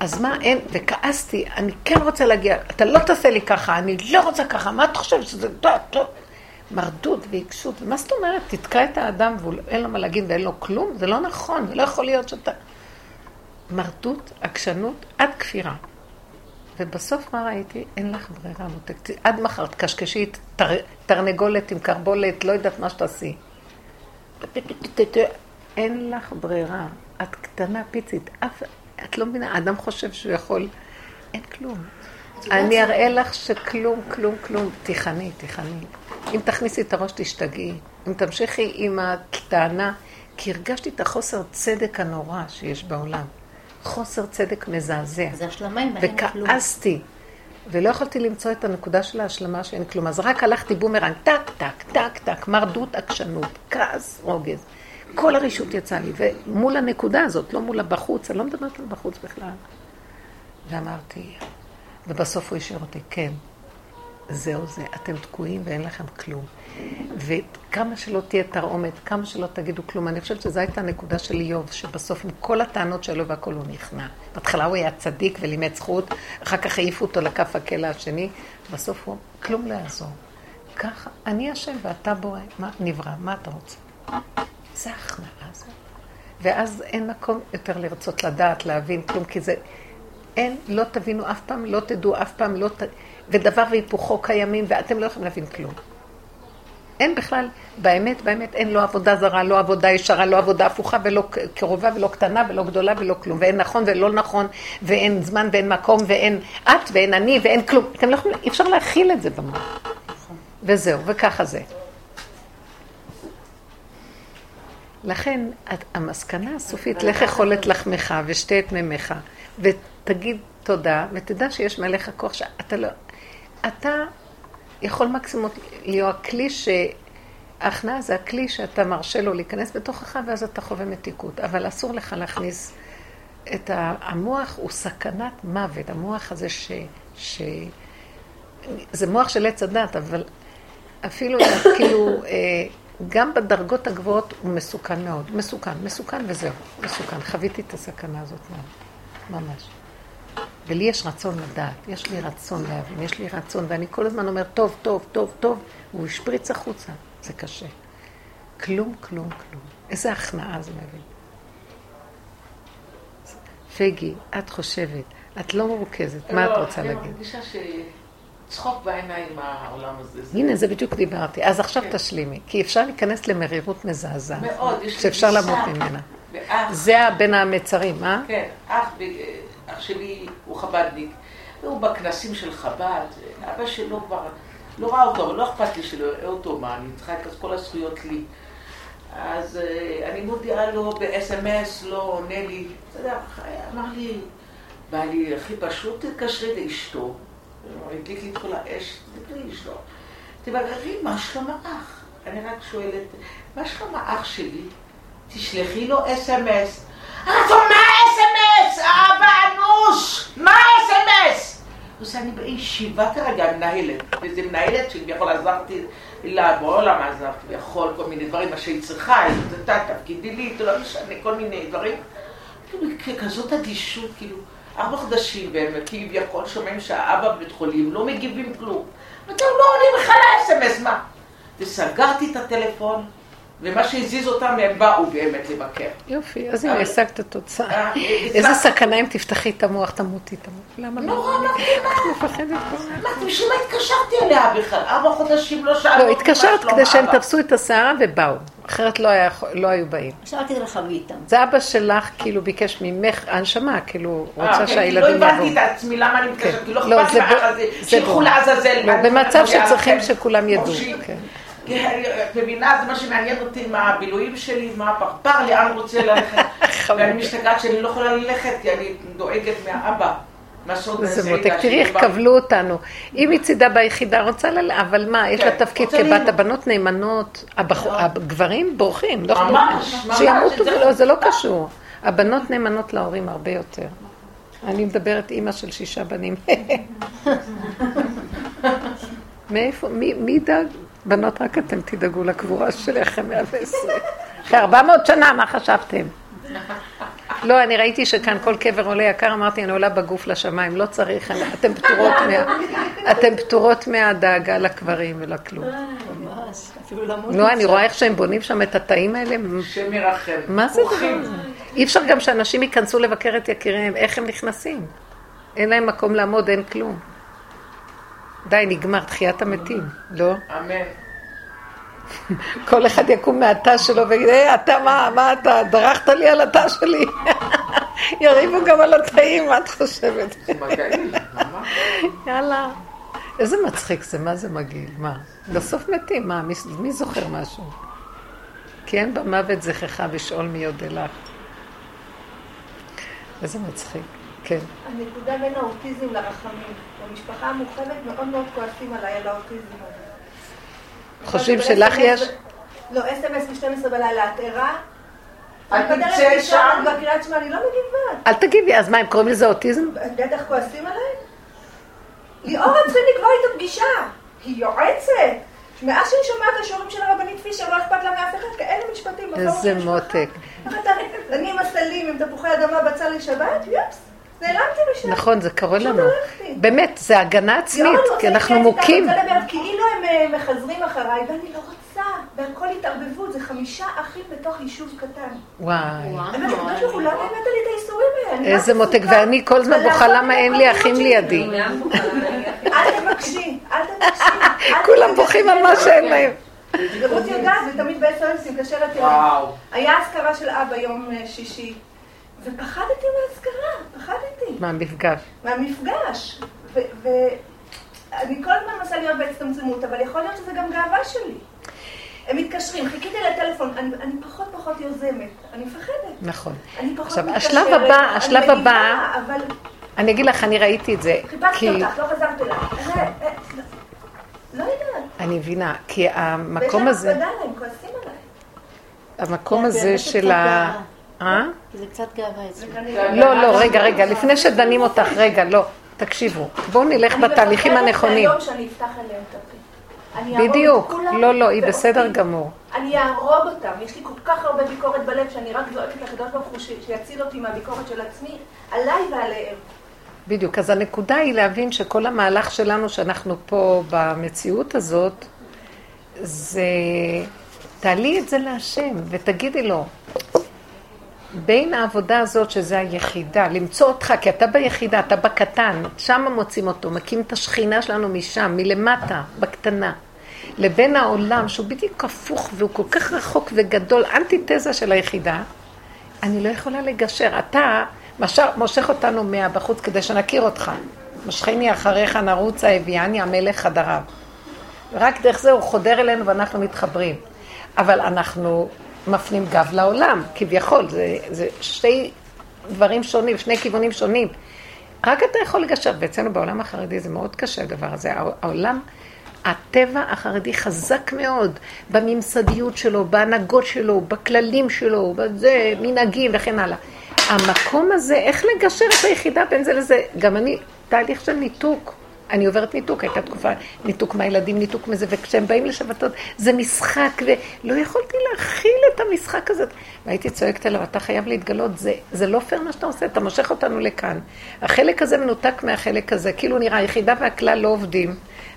אז מה, אין, וכעסתי, אני כן רוצה להגיע, אתה לא תעשה לי ככה, אני לא רוצה ככה, מה אתה חושב שזה טוב, טוב. מרדות ועיקשות, ומה זאת אומרת? תתקע את האדם ואין לו מה להגיד ואין לו כלום? זה לא נכון, זה לא יכול להיות שאתה... מרדות, עקשנות, עד כפירה. ובסוף מה ראיתי? אין לך ברירה, מותק. עד מחר תקשקשי תר, תרנגולת עם קרבולת, לא יודעת מה שתעשי. אין לך ברירה. את קטנה פיצית. אף, את לא מבינה, האדם חושב שהוא יכול... אין כלום. אני אראה לך שכלום, כלום, כלום. תיכני, תיכני. אם תכניסי את הראש תשתגעי. אם תמשיכי עם הטענה, כי הרגשתי את החוסר צדק הנורא שיש בעולם. חוסר צדק מזעזע. זה השלמה עם אין כלום. וכעסתי, ולא יכולתי למצוא את הנקודה של ההשלמה שאין כלום. אז רק הלכתי בומרנג, טק, טק, טק, טק, מרדות, עקשנות, כעס, רוגז. כל הרשעות יצאה לי, ומול הנקודה הזאת, לא מול הבחוץ, אני לא מדברת על בחוץ בכלל. ואמרתי, ובסוף הוא השאיר אותי, כן, זהו זה, אתם תקועים ואין לכם כלום. וכמה שלא תהיה תרעומת, כמה שלא תגידו כלום, אני חושבת שזו הייתה הנקודה של איוב, שבסוף עם כל הטענות שלו והכול הוא נכנע. בהתחלה הוא היה צדיק ולימד זכות, אחר כך העיפו אותו לכף הכלא השני, בסוף הוא, כלום לא יעזור. ככה, אני אשם ואתה בורא, מה נברא, מה אתה רוצה? זה הכנעה הזאת. ואז אין מקום יותר לרצות לדעת, להבין כלום, כי זה, אין, לא תבינו אף פעם, לא תדעו אף פעם, לא ת... ודבר והיפוכו קיימים, ואתם לא יכולים להבין כלום. אין בכלל, באמת, באמת, אין לא עבודה זרה, לא עבודה ישרה, לא עבודה הפוכה, ולא קרובה, ולא קטנה, ולא גדולה, ולא כלום. ואין נכון ולא נכון, ואין זמן ואין מקום, ואין את ואין אני, ואין כלום. אתם לא יכולים, אי אפשר להכיל את זה במוח. וזהו, וככה זה. לכן, המסקנה הסופית, לך אכול את לחמך ושתה את מימיך, ותגיד תודה, ותדע שיש מעליך כוח שאתה לא... אתה יכול מקסימום להיות הכלי ש... ההכנעה זה הכלי שאתה מרשה לו להיכנס בתוכך, ואז אתה חווה מתיקות. אבל אסור לך להכניס את ה... המוח הוא סכנת מוות. המוח הזה ש... ש... זה מוח של עץ הדת, אבל אפילו כאילו, אה, גם בדרגות הגבוהות הוא מסוכן מאוד. מסוכן, מסוכן וזהו, מסוכן. חוויתי את הסכנה הזאת מאוד, ממש. ולי יש רצון לדעת, יש לי רצון להבין, יש לי רצון, ואני כל הזמן אומר, טוב, טוב, טוב, טוב, והוא השפריץ החוצה, זה קשה. כלום, כלום, כלום. איזה הכנעה זה מביא. פגי, את חושבת, את לא מרוכזת, מה את לא, רוצה להגיד? אני מרגישה שצחוק בעיניים מהעולם הזה. הנה, זה בדיוק דיברתי. אז עכשיו תשלימי, כי אפשר להיכנס למרירות מזעזעת. מאוד, יש לי שאפשר גישה. למות ממנה. זה בין המצרים, אה? כן, אח, ב- אח שלי הוא חב"דניק, והוא בכנסים של חב"ד, אבא שלו כבר לא ראה אותו, אבל לא אכפת לי שלא יראה אותו, מה, אני צריכה את כל הזכויות לי. אז אה, אני מודיעה לו ב-SMS, לא עונה לי, אתה יודע, אמר לי, בא לי הכי פשוט, תתקשרי לאשתו, הוא הדליק לי את כל האש, תתקשרי לאשתו. תבררי, מה שלום האח? אני רק שואלת, מה שלום האח שלי? תשלחי לו אס.אם.אס. לו, מה אס.אם.אס? אבא אנוש! מה אס.אם.אס? הוא עושה, אני בישיבה כרגע, מנהלת. וזו מנהלת שכביכול עזרתי לה, בעולם עזרתי, ויכול כל מיני דברים, מה שהיא צריכה, נתתה תפקידי לי, לא משנה, כל מיני דברים. כאילו, כזאת אדישות, כאילו, ארבע חודשים, והם כביכול שומעים שהאבא בבית חולים, לא מגיבים כלום. לו, לא עונים לך לאס.אם.אס, מה? וסגרתי את הטלפון, ומה שהזיז אותם, הם באו באמת לבקר. יופי, אז הנה השגת תוצאה. אה, איזה הצלחתי. סכנה אם תפתחי את המוח, תמותי, תמות. למה לא? נורא אמרתי, מה? את מפחדת כל הזמן. אמרתי, בשביל מה התקשרתי אליה בכלל? ארבע חודשים לא שאלו לא, התקשרת כדי שהם. תפסו את השערה ובאו. אחרת לא היה- לא היו באים. עכשיו אל תתרחבי איתם. זה אבא שלך, כאילו, ביקש ממך, הנשמה, כאילו, אה, רוצה כן, שהילדים לא יבואו. הבנתי את עצמי, למה אני מתקשרת? כן. כי לא לא, אכפת זה לי ב- מהאח הזה, זה שילכו. לעזאזל. לא, במצב שצריכים. שכולם ידעו. כן. כי את מבינה, זה מה שמעניין אותי, מה הבילויים שלי, מה הפרפר, לאן רוצה ללכת. ואני משתגעת שאני לא יכולה ללכת, כי אני דואגת מהאבא. זה מותק, תראי איך קבלו אותנו. היא מצידה ביחידה רוצה ל... אבל מה, יש לה כן, תפקיד כבת. הבנות נאמנות, הבח- הגברים בורחים, לא ממש, שימותו זה- ולא, זה לא קשור. הבנות נאמנות להורים הרבה יותר. אני מדברת אימא של שישה בנים. מאיפה, מי מי ידאג? בנות, רק אתם תדאגו לקבורה שלי אחרי 120. אחרי 400 שנה, מה חשבתם? לא, אני ראיתי שכאן כל קבר עולה יקר, אמרתי, אני עולה בגוף לשמיים, לא צריך, אני- אתן פטורות מה... אתן פטורות מהדאגה לקברים ולכלום. ממש, אפילו למות. לא, אני רואה איך שהם בונים שם את התאים האלה, השם ירחם. מה זה. הזה? אי אפשר גם שאנשים ייכנסו לבקר את יקיריהם, איך הם נכנסים? אין להם מקום לעמוד, אין כלום. די, נגמר, תחיית המתים, לא? אמן. כל אחד יקום מהתא שלו ויגיד, היי, אתה מה, מה אתה, דרכת לי על התא שלי. יריבו גם על התאים, מה את חושבת? יאללה. איזה מצחיק זה, מה זה מגעיל? מה? בסוף מתים, מה? מי, מי זוכר משהו? כי אין במוות זכרך בשאול מי יודה לך. איזה מצחיק, כן. הנקודה בין האוטיזם לרחמים. במשפחה המורחבת מאוד מאוד כועסים עליי על האוטיזם הזה. חושבים שלך SMS יש? לא, אס.אם.אס ב-12 בלילה, את ערה? אל אני בדרך תצא לישון, שם. אני בקריית שמע, אני לא מגיבה. אל תגיבי, אז מה, הם קוראים לזה אוטיזם? בטח כועסים עליי? ליאורה צריכים לקבוע איתו פגישה. היא יועצת. מאז שאני שומעת את השיעורים של הרבנית פישר, לא אכפת לה מאף אחד, כאלה משפטים איזה. מותק. אני עם הסלים, עם תפוחי אדמה בצל לשבת, יפס, נעלמתי משם. נכון, זה קורה לנו. באמת, זה הגנה עצמית, ליאורה, אני כי אנחנו איתך, מוכים. אני רוצה לדבר, כאילו הם אה, מחזרים אחריי, ואני לא רוצה, והכל התערבבות, זה חמישה אחים בתוך יישוב קטן. וואי. איזה רק מותק, ואני כל הזמן בוכה למה אין לי אחים. לידי. אל תבקשי, אל תבקשי. כולם. בוכים על מה שאין להם. ורות יודעת, זה תמיד ב-SOS, היא מתקשרת אליי. וואו. היה אזכרה של אבא יום אה, שישי, ופחדתי מהאזכרה, פחדתי. מהמפגש. מהמפגש. ואני כל הזמן מנסה להיות בהצטמצמות, אבל יכול להיות שזה גם גאווה שלי. הם מתקשרים, חיכיתי לטלפון, אני, אני פחות פחות יוזמת, אני מפחדת. נכון. אני פחות עכשיו, מתקשרת, השלב הבא, אני השלב מגיבה, הבא, אבל אני אגיד לך, אני ראיתי את זה. חיפשתי כי אותך, לא חזרת אליי. אה, אה, לא- לא יודעת. אני מבינה, כי ויש המקום להם הזה, הפרדה להם, כועסים עליי. המקום כן, הזה של ה... אה? כי זה קצת גאווה אצלי. לא, לא, רגע, רגע, לפני שדנים אותך, רגע, לא. תקשיבו, בואו נלך אני בתהליכים מפחדת הנכונים. מהיום שאני אפתח אליהם את הפה. אני בדיוק. לא, לא, היא. בסדר גמור. אני אהרוג אותם. יש לי כל כך הרבה ביקורת בלב שאני רק זועקת לקדוש ברוך הוא שיציל אותי מהביקורת של עצמי, עליי ועליהם. בדיוק, אז הנקודה היא להבין שכל המהלך שלנו שאנחנו פה במציאות הזאת, זה תעלי את זה להשם ותגידי לו, בין העבודה הזאת שזה היחידה, למצוא אותך, כי אתה ביחידה, אתה בקטן, שם מוצאים אותו, מקים את השכינה שלנו משם, מלמטה, בקטנה. לבין העולם שהוא בדיוק הפוך והוא כל כך רחוק וגדול, אנטיתזה של היחידה, אני לא יכולה לגשר. אתה משר, מושך אותנו מהבחוץ כדי שנכיר אותך. משכני אחריך נרוץ האביאני המלך חדריו. רק דרך זה הוא חודר אלינו ואנחנו מתחברים. אבל אנחנו מפנים גב לעולם, כביכול. זה, זה שתי דברים שונים, שני כיוונים שונים. רק אתה יכול לגשר, ואצלנו בעולם החרדי זה מאוד קשה הדבר הזה. העולם, הטבע החרדי חזק מאוד בממסדיות שלו, בהנהגות שלו, בכללים שלו, בזה, מנהגים וכן הלאה. המקום הזה, איך לגשר את היחידה בין זה לזה? גם אני, תהליך של ניתוק. אני עוברת ניתוק, הייתה תקופה, ניתוק מהילדים, ניתוק מזה, וכשהם באים לשבתות, זה משחק, ולא יכולתי להכיל את המשחק הזה. והייתי צועקת עליו, אתה חייב להתגלות, זה, זה לא פייר מה שאתה עושה, אתה מושך אותנו לכאן. החלק הזה מנותק מהחלק הזה, כאילו נראה, היחידה והכלל לא עובדים.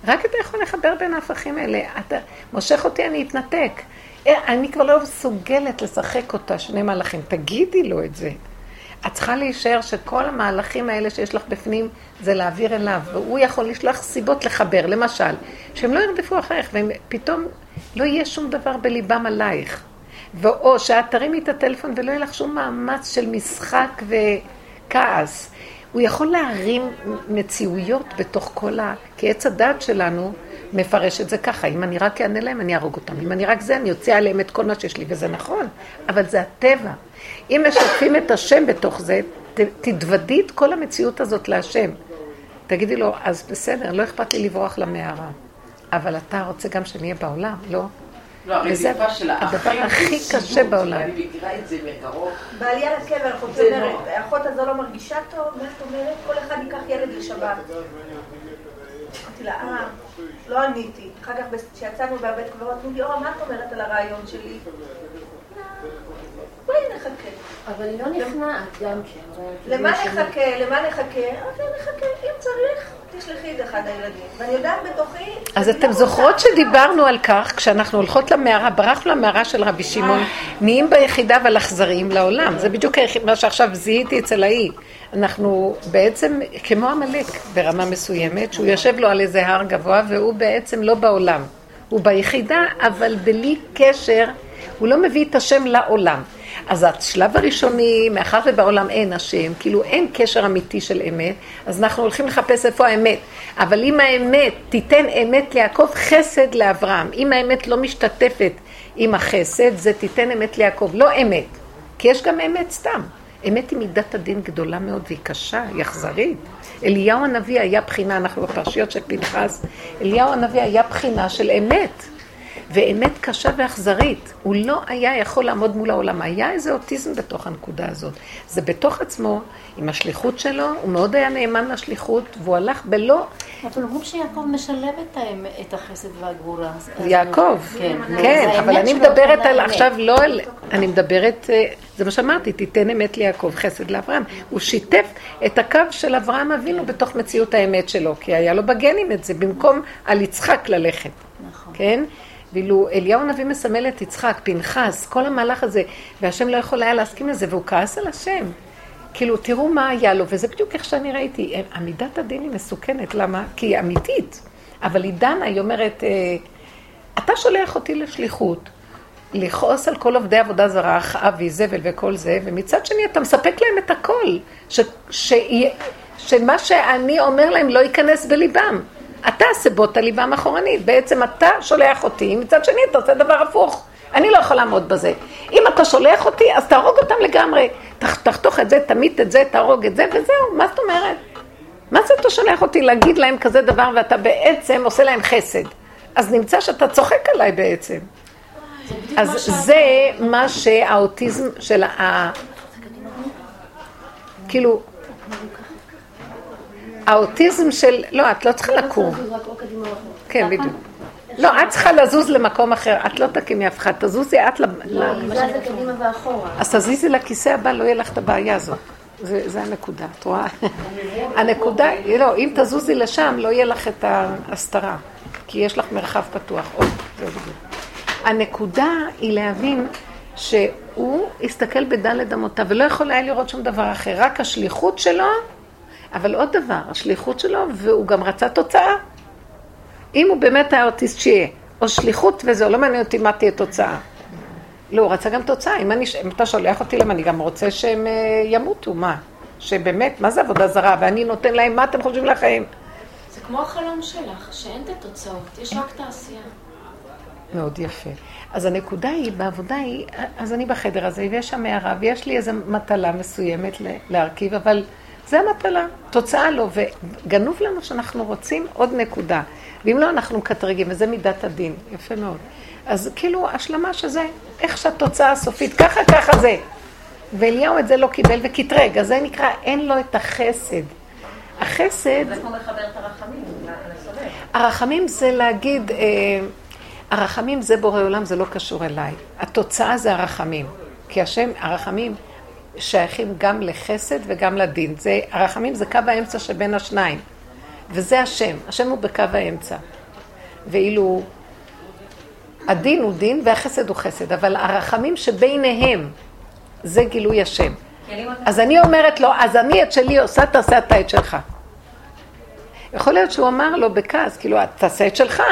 רק אתה יכול לחבר בין ההפכים האלה. אתה מושך אותי, אני אתנתק. אני כבר לא מסוגלת לשחק אותה, שני מהלכים. תגידי לו את זה. את צריכה להישאר שכל המהלכים האלה שיש לך בפנים זה להעביר אליו, והוא יכול לשלוח סיבות לחבר, למשל, שהם לא ירדפו אחריך, ופתאום לא יהיה שום דבר בליבם עלייך. ואו שאת תרימי את הטלפון ולא יהיה לך שום מאמץ של משחק וכעס. הוא יכול להרים מציאויות בתוך כל ה... כי עץ הדת שלנו מפרש את זה ככה, אם אני רק אענה להם, אני אהרוג אותם. אם אני רק זה, אני אוציא עליהם את כל מה שיש לי, וזה נכון, אבל זה הטבע. אם משתפים את השם בתוך זה, ת, תתוודי את כל המציאות הזאת להשם. תגידי לו, אז בסדר, לא אכפת לי לברוח למערה, אבל אתה רוצה גם שנהיה בעולם, לא? לא, וזה הרדיפה של הדבר הכי קשה בעולם. אני מכירה את זה מקרוב. בעלייה לקבר, אחות אומרת. האחות הזו לא מרגישה טוב, מה את אומרת? כל אחד ייקח ילד לשבת. אמרתי לה, אה, לא עניתי. אחר כך כשיצאנו מהבית קברות, אמרו לי, אורה, מה את אומרת על הרעיון שלי? בואי נחכה. אבל היא לא נכנעת גם כן. למה נחכה? למה נחכה? אמרתי לה, נחכה, אם צריך, תשלחי את אחד הילדים. ואני יודעת בתוכי... אז אתם לא זוכרות. שדיברנו על כך, כשאנחנו הולכות למערה, ברחנו למערה של רבי שמעון, נהיים ביחידה אבל אכזריים לעולם. זה בדיוק מה שעכשיו זיהיתי אצל ההיא. אנחנו בעצם כמו עמלק ברמה מסוימת, שהוא יושב לו על איזה הר גבוה והוא בעצם לא בעולם. הוא ביחידה, אבל בלי קשר, הוא לא מביא את השם לעולם. אז השלב הראשוני, מאחר ובעולם אין השם, כאילו אין קשר אמיתי של אמת, אז אנחנו הולכים לחפש איפה האמת. אבל אם האמת תיתן אמת ליעקב, חסד לאברהם. אם האמת לא משתתפת עם החסד, זה תיתן אמת ליעקב, לא אמת. כי יש גם אמת סתם. אמת היא מידת הדין גדולה מאוד והיא קשה, היא אכזרית. אליהו הנביא היה בחינה, אנחנו בפרשיות של פנחס, אליהו הנביא היה בחינה של אמת. ואמת קשה ואכזרית. הוא לא היה יכול לעמוד מול העולם. היה איזה אוטיזם בתוך הנקודה הזאת. זה בתוך עצמו, עם השליחות שלו, הוא מאוד היה נאמן לשליחות, והוא הלך בלא... אבל אומרים שיעקב משלב את החסד והגבורה. יעקב, כן, כן, אבל אני מדברת על. עכשיו לא על... אני מדברת, אה, זה מה שאמרתי, תיתן אמת ליעקב, חסד לאברהם. הוא שיתף את הקו של אברהם אבינו בתוך מציאות האמת שלו, כי היה לו בגנים את זה, במקום על יצחק ללכת. נכון. כן? ואילו אליהו הנביא מסמל את יצחק, פנחס, כל המהלך הזה, והשם לא יכול היה להסכים לזה, והוא כעס על השם. כאילו, תראו מה היה לו, וזה בדיוק איך שאני ראיתי. עמידת הדין היא מסוכנת, למה? כי היא אמיתית. אבל היא דנה, היא אומרת, אה, אתה שולח אותי לשליחות, לכעוס על כל עובדי עבודה זרה, אחאב ואיזבל וכל זה, ומצד שני אתה מספק להם את הכל, ש, ש, שמה שאני אומר להם לא ייכנס בליבם. אתה סבוט ליבם אחורנית, בעצם אתה שולח אותי, מצד שני אתה עושה דבר הפוך. אני לא יכול לעמוד בזה. אם אתה שולח אותי, אז תהרוג אותם לגמרי. תח, תחתוך את זה, תמית את זה, תהרוג את זה, וזהו, מה זאת אומרת? מה זה אתה שולח אותי להגיד להם כזה דבר ואתה בעצם עושה להם חסד? אז נמצא שאתה צוחק עליי בעצם. אז זה מה שהאוטיזם של ה... כאילו, האוטיזם של... לא, את לא צריכה לקום. כן, בדיוק. לא, את צריכה לזוז למקום אחר. את לא תקימי אף אחד, תזוזי את ל... ל- זזה קדימה ואחורה. אז תזיזי לכיסא הבא, לא יהיה לך את הבעיה הזאת. זה, זה הנקודה, את רואה? הנקודה, לא, אם תזוזי לשם, לא יהיה לך את ההסתרה, כי יש לך מרחב פתוח. או, זה בדיוק. הנקודה היא להבין שהוא הסתכל בדלת אמותיו, ולא יכול היה לראות שום דבר אחר, רק השליחות שלו, אבל עוד דבר, השליחות שלו, והוא גם רצה תוצאה. אם הוא באמת היה אוטיסט שיהיה, או שליחות וזהו, לא מעניין אותי מה תהיה תוצאה. לא, הוא רצה גם תוצאה. אם, אני, אם אתה שולח אותי למה, אני גם רוצה שהם אה, ימותו, מה? שבאמת, מה זה עבודה זרה? ואני נותן להם, מה אתם חושבים לחיים? זה כמו החלום שלך, שאין את התוצאות, יש רק את העשייה. מאוד יפה. אז הנקודה היא, בעבודה היא, אז אני בחדר הזה, ויש שם הערה, ויש לי איזו מטלה מסוימת להרכיב, אבל זה המטלה, תוצאה לא, וגנוב לנו שאנחנו רוצים עוד נקודה. ואם לא, אנחנו מקטרגים, וזה מידת הדין, יפה מאוד. אז כאילו, השלמה שזה, איך שהתוצאה הסופית, ככה, ככה זה. ואליהו את זה לא קיבל וקטרג, אז זה נקרא, אין לו את החסד. החסד... זה כמו מחבר את הרחמים לסובב. הרחמים זה להגיד, אה, הרחמים זה בורא עולם, זה לא קשור אליי. התוצאה זה הרחמים. כי השם, הרחמים שייכים גם לחסד וגם לדין. זה, הרחמים זה קו האמצע שבין השניים. וזה השם. השם הוא בקו האמצע. ואילו הדין הוא דין והחסד הוא חסד. אבל הרחמים שביניהם, זה גילוי השם. אז אני אומרת לו, אז אני את שלי עושה, תעשה אתה את שלך. יכול להיות שהוא אמר לו בכעס, כאילו, תעשה את שלך.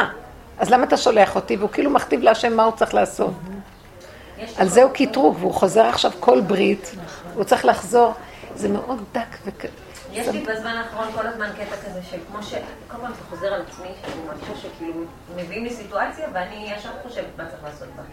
אז למה אתה שולח אותי? והוא כאילו מכתיב להשם מה הוא צריך לעשות. על זה הוא קטרוג, והוא חוזר עכשיו כל ברית, הוא צריך לחזור. זה מאוד דק וכ... יש לי בזמן האחרון כל הזמן קטע כזה של כמו ש... כל פעם זה חוזר על עצמי, שאני מרגישה שכאילו מביאים לי סיטואציה ואני ישר חושבת מה צריך לעשות בה.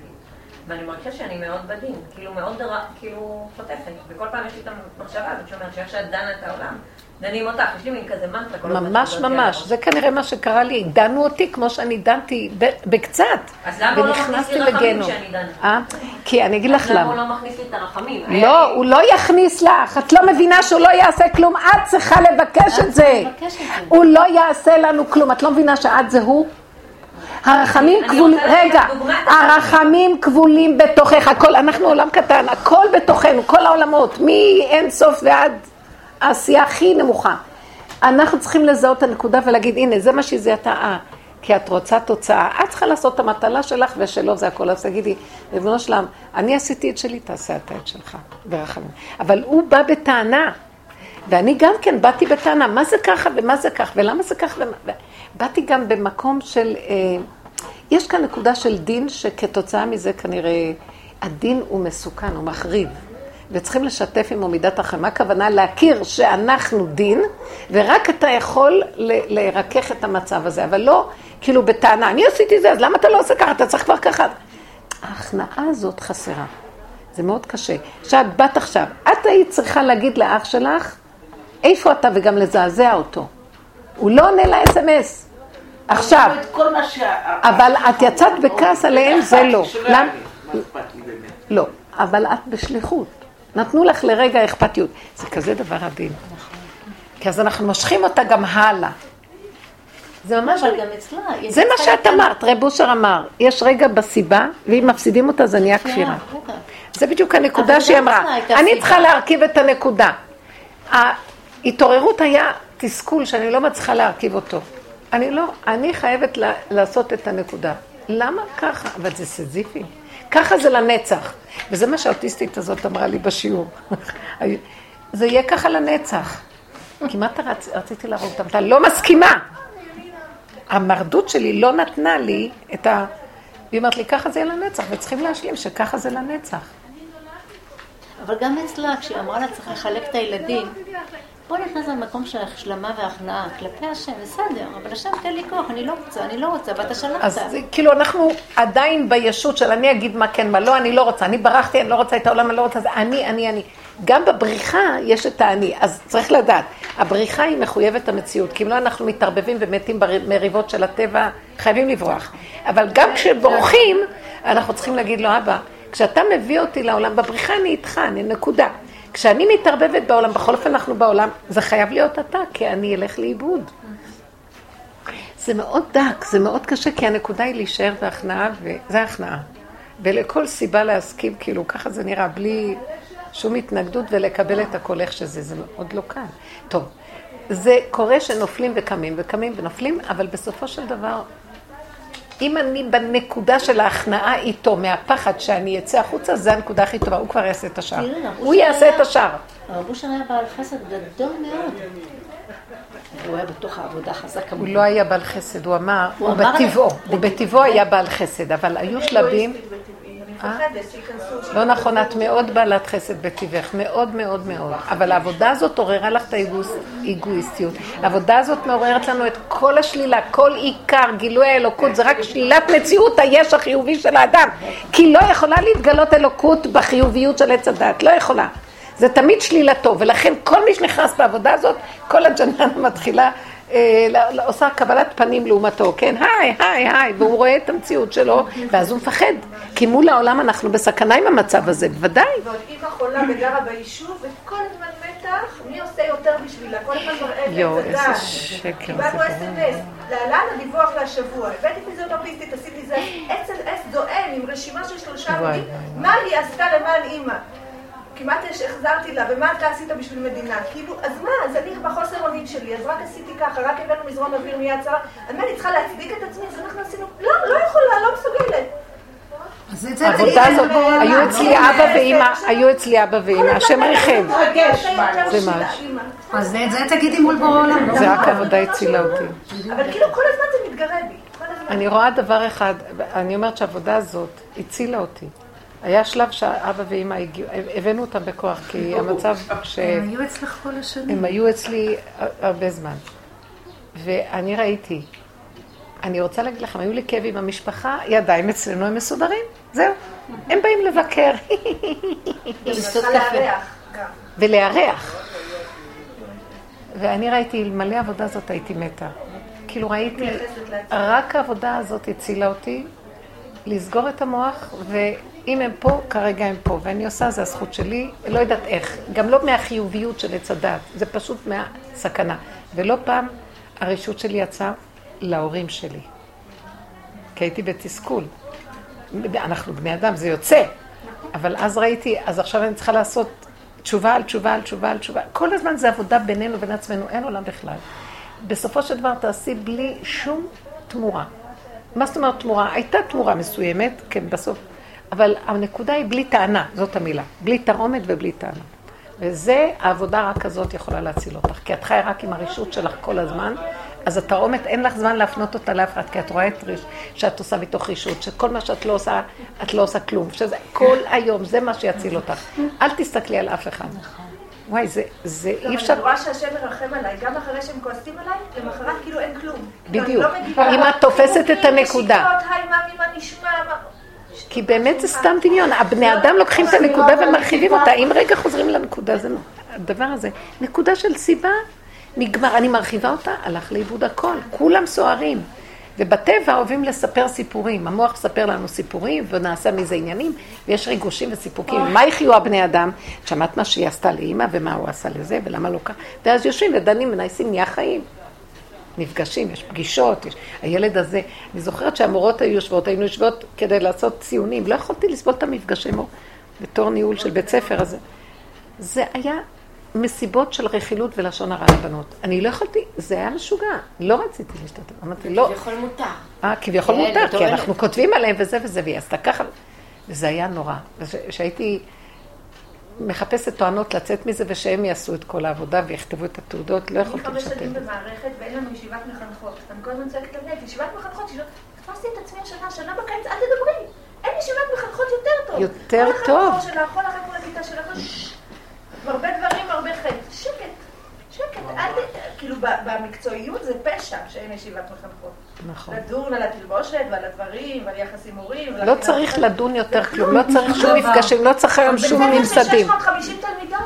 ואני מרגישה שאני מאוד בדין, כאילו מאוד דרה, כאילו חוטפת. וכל פעם יש לי את המחשבה הזאת שאומרת שאיך שאת דנה את העולם, דנים אותך. יש לי מין כזה מנטרה כל הזמן. ממש ממש. זה כנראה מה שקרה לי, דנו אותי כמו שאני דנתי בקצת, אז למה הוא לא מכניס לי רחמים כשאני דנה? אה? כי אני אגיד לך אז למה הוא למה. לא מכניס לי את הרחמים? לא, הוא לא יכניס לך, את לא מבינה שהוא לא יעשה כלום, את צריכה לבקש את זה. הוא לא יעשה לנו כלום, את לא מבינה שאת זה הוא? הרחמים כבולים, רגע. הרחמים כבולים בתוכך, הכל, אנחנו עולם קטן, הכל בתוכנו, כל העולמות, מאין סוף ועד העשייה הכי נמוכה. אנחנו צריכים לזהות את הנקודה ולהגיד, הנה, זה מה שהיא זיהתה, אה, כי את רוצה תוצאה. את צריכה לעשות את המטלה שלך ושלו, זה הכל. אז תגידי, ריבונו שלם, אני עשיתי את שלי, תעשה אתה את שלך, ברחמים. אבל הוא בא בטענה, ואני גם כן באתי בטענה, מה זה ככה ומה זה כך, ולמה זה כך, ומה... באתי גם במקום של... אה, יש כאן נקודה של דין שכתוצאה מזה כנראה הדין הוא מסוכן, הוא מחריב. וצריכים לשתף עמו מידת החיים. מה הכוונה? להכיר שאנחנו דין, ורק אתה יכול ל- לרכך את המצב הזה, אבל לא כאילו בטענה, אני עשיתי זה, אז למה אתה לא עושה ככה? אתה צריך כבר ככה. ההכנעה הזאת חסרה. זה מאוד קשה. עכשיו, באת עכשיו, את היית צריכה להגיד לאח שלך, איפה אתה, וגם לזעזע אותו. הוא לא עונה לאס.אם.אס. עכשיו. אבל את יצאת בכעס עליהם, זה לא. לי באמת? לא, אבל את בשליחות. נתנו לך לרגע אכפתיות. זה כזה דבר עדין. כי אז אנחנו מושכים אותה גם הלאה. זה ממש... אבל גם אצלה. זה מה שאת אמרת, רב אושר אמר. יש רגע בסיבה, ואם מפסידים אותה זה נהיה כפירה. זה בדיוק הנקודה שהיא אמרה. אני. צריכה להרכיב את הנקודה. ההתעוררות היה תסכול שאני לא מצליחה להרכיב אותו. אני לא, אני חייבת לעשות את הנקודה. למה ככה? אבל זה סזיפי. ככה זה לנצח. וזה מה שהאוטיסטית הזאת אמרה לי בשיעור. זה יהיה ככה לנצח. כמעט רצ... רציתי להרוג אותם. אתה לא מסכימה. המרדות שלי לא נתנה לי את ה... היא אומרת לי, ככה זה יהיה לנצח, וצריכים להשלים שככה זה לנצח. אבל גם אצלה, כשהיא אמרה לה צריך לחלק את הילדים, פה נכנס למקום של השלמה והכנעה כלפי השם, בסדר, אבל השם תן לי כוח, אני לא רוצה, אני לא רוצה, ואתה שלחת. אז זה, כאילו אנחנו עדיין בישות של אני אגיד מה כן, מה לא, אני לא רוצה, אני ברחתי, אני לא רוצה את העולם, אני לא רוצה, זה אני, אני, אני. גם בבריחה יש את האני, אז צריך לדעת, הבריחה היא מחויבת המציאות, כי אם לא אנחנו מתערבבים ומתים במריבות של הטבע, חייבים לברוח. אבל גם כשבורחים, אנחנו צריכים להגיד לו, אבא, כשאתה מביא אותי לעולם, בבריחה אני איתך, אני נקודה. כשאני מתערבבת בעולם, בכל אופן אנחנו בעולם, זה חייב להיות אתה, כי אני אלך לאיבוד. זה מאוד דק, זה מאוד קשה, כי הנקודה היא להישאר בהכנעה, וזה הכנעה. ולכל סיבה להסכים, כאילו, ככה זה נראה, בלי שום התנגדות, ולקבל את הכל איך שזה, זה עוד לא קל. טוב, זה קורה שנופלים וקמים, וקמים ונופלים, אבל בסופו של דבר, אם אני בנקודה של ההכנעה איתו, מהפחד שאני אצא החוצה, זה הנקודה הכי טובה, הוא כבר יעשה את השאר. הוא יעשה את השאר. הרב אושר היה בעל חסד גדול מאוד. הוא היה בתוך העבודה חזק הוא. לא היה בעל חסד, הוא אמר, הוא בטבעו, הוא בטבעו היה בעל חסד, אבל היו שלבים. לא נכון, את מאוד בעלת חסד בטבעך, מאוד מאוד מאוד, אבל העבודה הזאת עוררה לך את האגואיסטיות. העבודה הזאת מעוררת לנו את כל השלילה, כל עיקר, גילוי האלוקות, זה רק שלילת מציאות היש החיובי של האדם, כי לא יכולה להתגלות אלוקות בחיוביות של עץ הדת, לא יכולה. זה תמיד שלילתו, ולכן כל מי שנכנס בעבודה הזאת, כל הג'ננה מתחילה, עושה קבלת פנים לעומתו, כן? היי, היי, היי, והוא רואה את המציאות שלו, ואז הוא מפחד. כי מול העולם אנחנו בסכנה עם המצב הזה, בוודאי. ועוד אימא חולה וגרה ביישוב, וכל הזמן מתח, מי עושה יותר בשבילה? כל אחד מראה את יואו, איזה. שקר זה קיבלנו. אס.אם.אס, להלן הדיווח להשבוע. הבאתי פיזיותרפיסטית, עשיתי זה, עץ אס זועם עם רשימה של שלושה עמודים, מה היא עשתה למען אימא. כמעט החזרתי לה, ומה אתה עשית בשביל מדינה? כאילו, אז מה, אז אני בחוסר אונים שלי, אז רק עשיתי ככה, רק הבאנו מזרון אוויר מיד שרה, אז מה, אני צריכה להצדיק את עצמי? אז אנחנו עשינו, לא, לא יכולה, לא מסוגלת. העבודה הזאת, היו אצלי אבא ואימא, היו אצלי אבא ואימא, השם ריחם. זה משהו. אז זה את זה תגידי מול בורא עולם. זה רק עבודה הצילה אותי. אבל כאילו כל הזמן זה מתגרה בי. אני רואה דבר אחד, אני אומרת שהעבודה הזאת הצילה אותי. היה שלב שאבא ואימא הגיעו, הבאנו אותם בכוח, כי המצב ש... הם היו אצלך כל השנים. הם היו אצלי הרבה זמן. ואני ראיתי, אני רוצה להגיד לכם, היו לי כאבים המשפחה, ידיים אצלנו הם מסודרים, זהו. הם באים לבקר. ולארח. ואני ראיתי, אלמלא העבודה הזאת הייתי מתה. כאילו ראיתי, רק העבודה הזאת הצילה אותי לסגור את המוח, ואם הם פה, כרגע הם פה, ואני עושה, זה הזכות שלי, לא יודעת איך, גם לא מהחיוביות של עץ הדת, זה פשוט מהסכנה. ולא פעם הרשות שלי יצאה להורים שלי. כי הייתי בתסכול. אנחנו בני אדם, זה יוצא. אבל אז ראיתי, אז עכשיו אני צריכה לעשות תשובה על תשובה על תשובה על תשובה. כל הזמן זה עבודה בינינו ובין עצמנו, אין עולם בכלל. בסופו של דבר תעשי בלי שום תמורה. מה זאת אומרת תמורה? הייתה תמורה מסוימת, כן, בסוף, אבל הנקודה היא בלי טענה, זאת המילה. בלי תרעומת ובלי טענה. וזה, העבודה רק הזאת יכולה להציל אותך. כי את חיה רק עם הרשות שלך כל הזמן, אז התרעומת, אין לך זמן להפנות אותה לאף אחד, כי את רואה את ריש, שאת עושה מתוך רישות, שכל מה שאת לא עושה, את לא עושה כלום. שזה כל היום, זה מה שיציל אותך. אל תסתכלי על אף אחד. וואי, זה, זה אי אפשר... אני רואה שהשם מרחם עליי, גם אחרי שהם כועסים עליי, למחרת כאילו אין כלום. בדיוק. לא. אם את תופסת את הנקודה. כי באמת זה סתם דמיון. הבני אדם לוקחים את הנקודה ומרחיבים אותה. אם רגע חוזרים לנקודה, זה הדבר הזה. נקודה של סיבה, נגמר. אני מרחיבה אותה, הלך לאיבוד הכל. כולם סוערים. ובטבע אוהבים לספר סיפורים. המוח מספר לנו סיפורים ונעשה מזה עניינים, ויש ריגושים וסיפוקים. מה יחיו הבני אדם? שמעת מה שהיא עשתה לאימא, ומה הוא עשה לזה, ולמה לא ככה? ואז יושבים ודנים ונעשים, נהיה חיים. נפגשים, יש פגישות, יש... הילד הזה, אני זוכרת שהמורות היו יושבות, היינו יושבות כדי לעשות ציונים, לא יכולתי לסבול את המפגשי מור בתור ניהול של בית ספר הזה. זה היה מסיבות של רכילות ולשון הרע לבנות. אני לא יכולתי, זה היה משוגע, לא רציתי להשתתף. אמרתי, לא, כביכול מותר. אה, כביכול כן, מותר, כי. אנחנו כותבים עליהם וזה וזה, והיא עשתה ככה, וזה היה נורא. שהייתי מחפשת טוענות לצאת מזה, ושהם יעשו את כל העבודה ויכתבו את התעודות, לא אני יכולתי חמש לשתף. שנים במערכת ואין לנו ישיבת מחנכות. אני כל הזמן צועקת למנהלת, ישיבת מחנכות, תפסתי את עצמי השנה, שנה בקיץ, אל תדברי. אין ישיבת מחנכות יותר טוב. יותר כל אחד טוב. שלך, כל אחד מול הכיתה שלך. הרבה דברים, הרבה חטא. שקט. שקט. אל ת... כאילו, במקצועיות זה פשע שאין ישיבת מחנכות. נכון. לדון על התלבושת ועל הדברים ועל יחס עם הורים. לא צריך לדון יותר כלום, לא צריך שום מפגשים, לא צריך היום שום ממסדים. 650 תלמידות.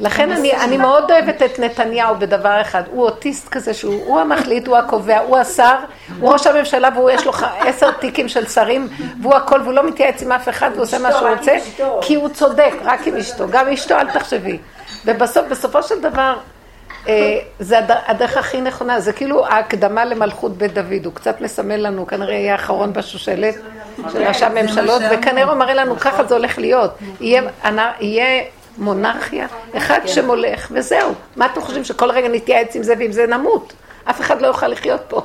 לכן אני, אני מאוד אוהבת את נתניהו בדבר אחד, הוא אוטיסט כזה שהוא הוא המחליט, הוא הקובע, הוא השר, הוא ראש הממשלה והוא יש לו עשר תיקים של שרים והוא הכל והוא לא מתייעץ עם אף אחד והוא עושה מה שהוא רוצה כי הוא צודק, רק עם אשתו, גם אשתו אל תחשבי. ובסוף, בסופו של דבר, זה הד- הדרך הכי נכונה, זה כאילו ההקדמה למלכות בית דוד, הוא קצת מסמל לנו, כנראה יהיה האחרון בשושלת של ראשי הממשלות, וכנראה הוא מראה לנו ככה זה הולך להיות, יהיה, מונרכיה, אחד שמולך, וזהו. מה אתם חושבים, שכל רגע נתייעץ עם זה ועם זה נמות? אף אחד לא יוכל לחיות פה.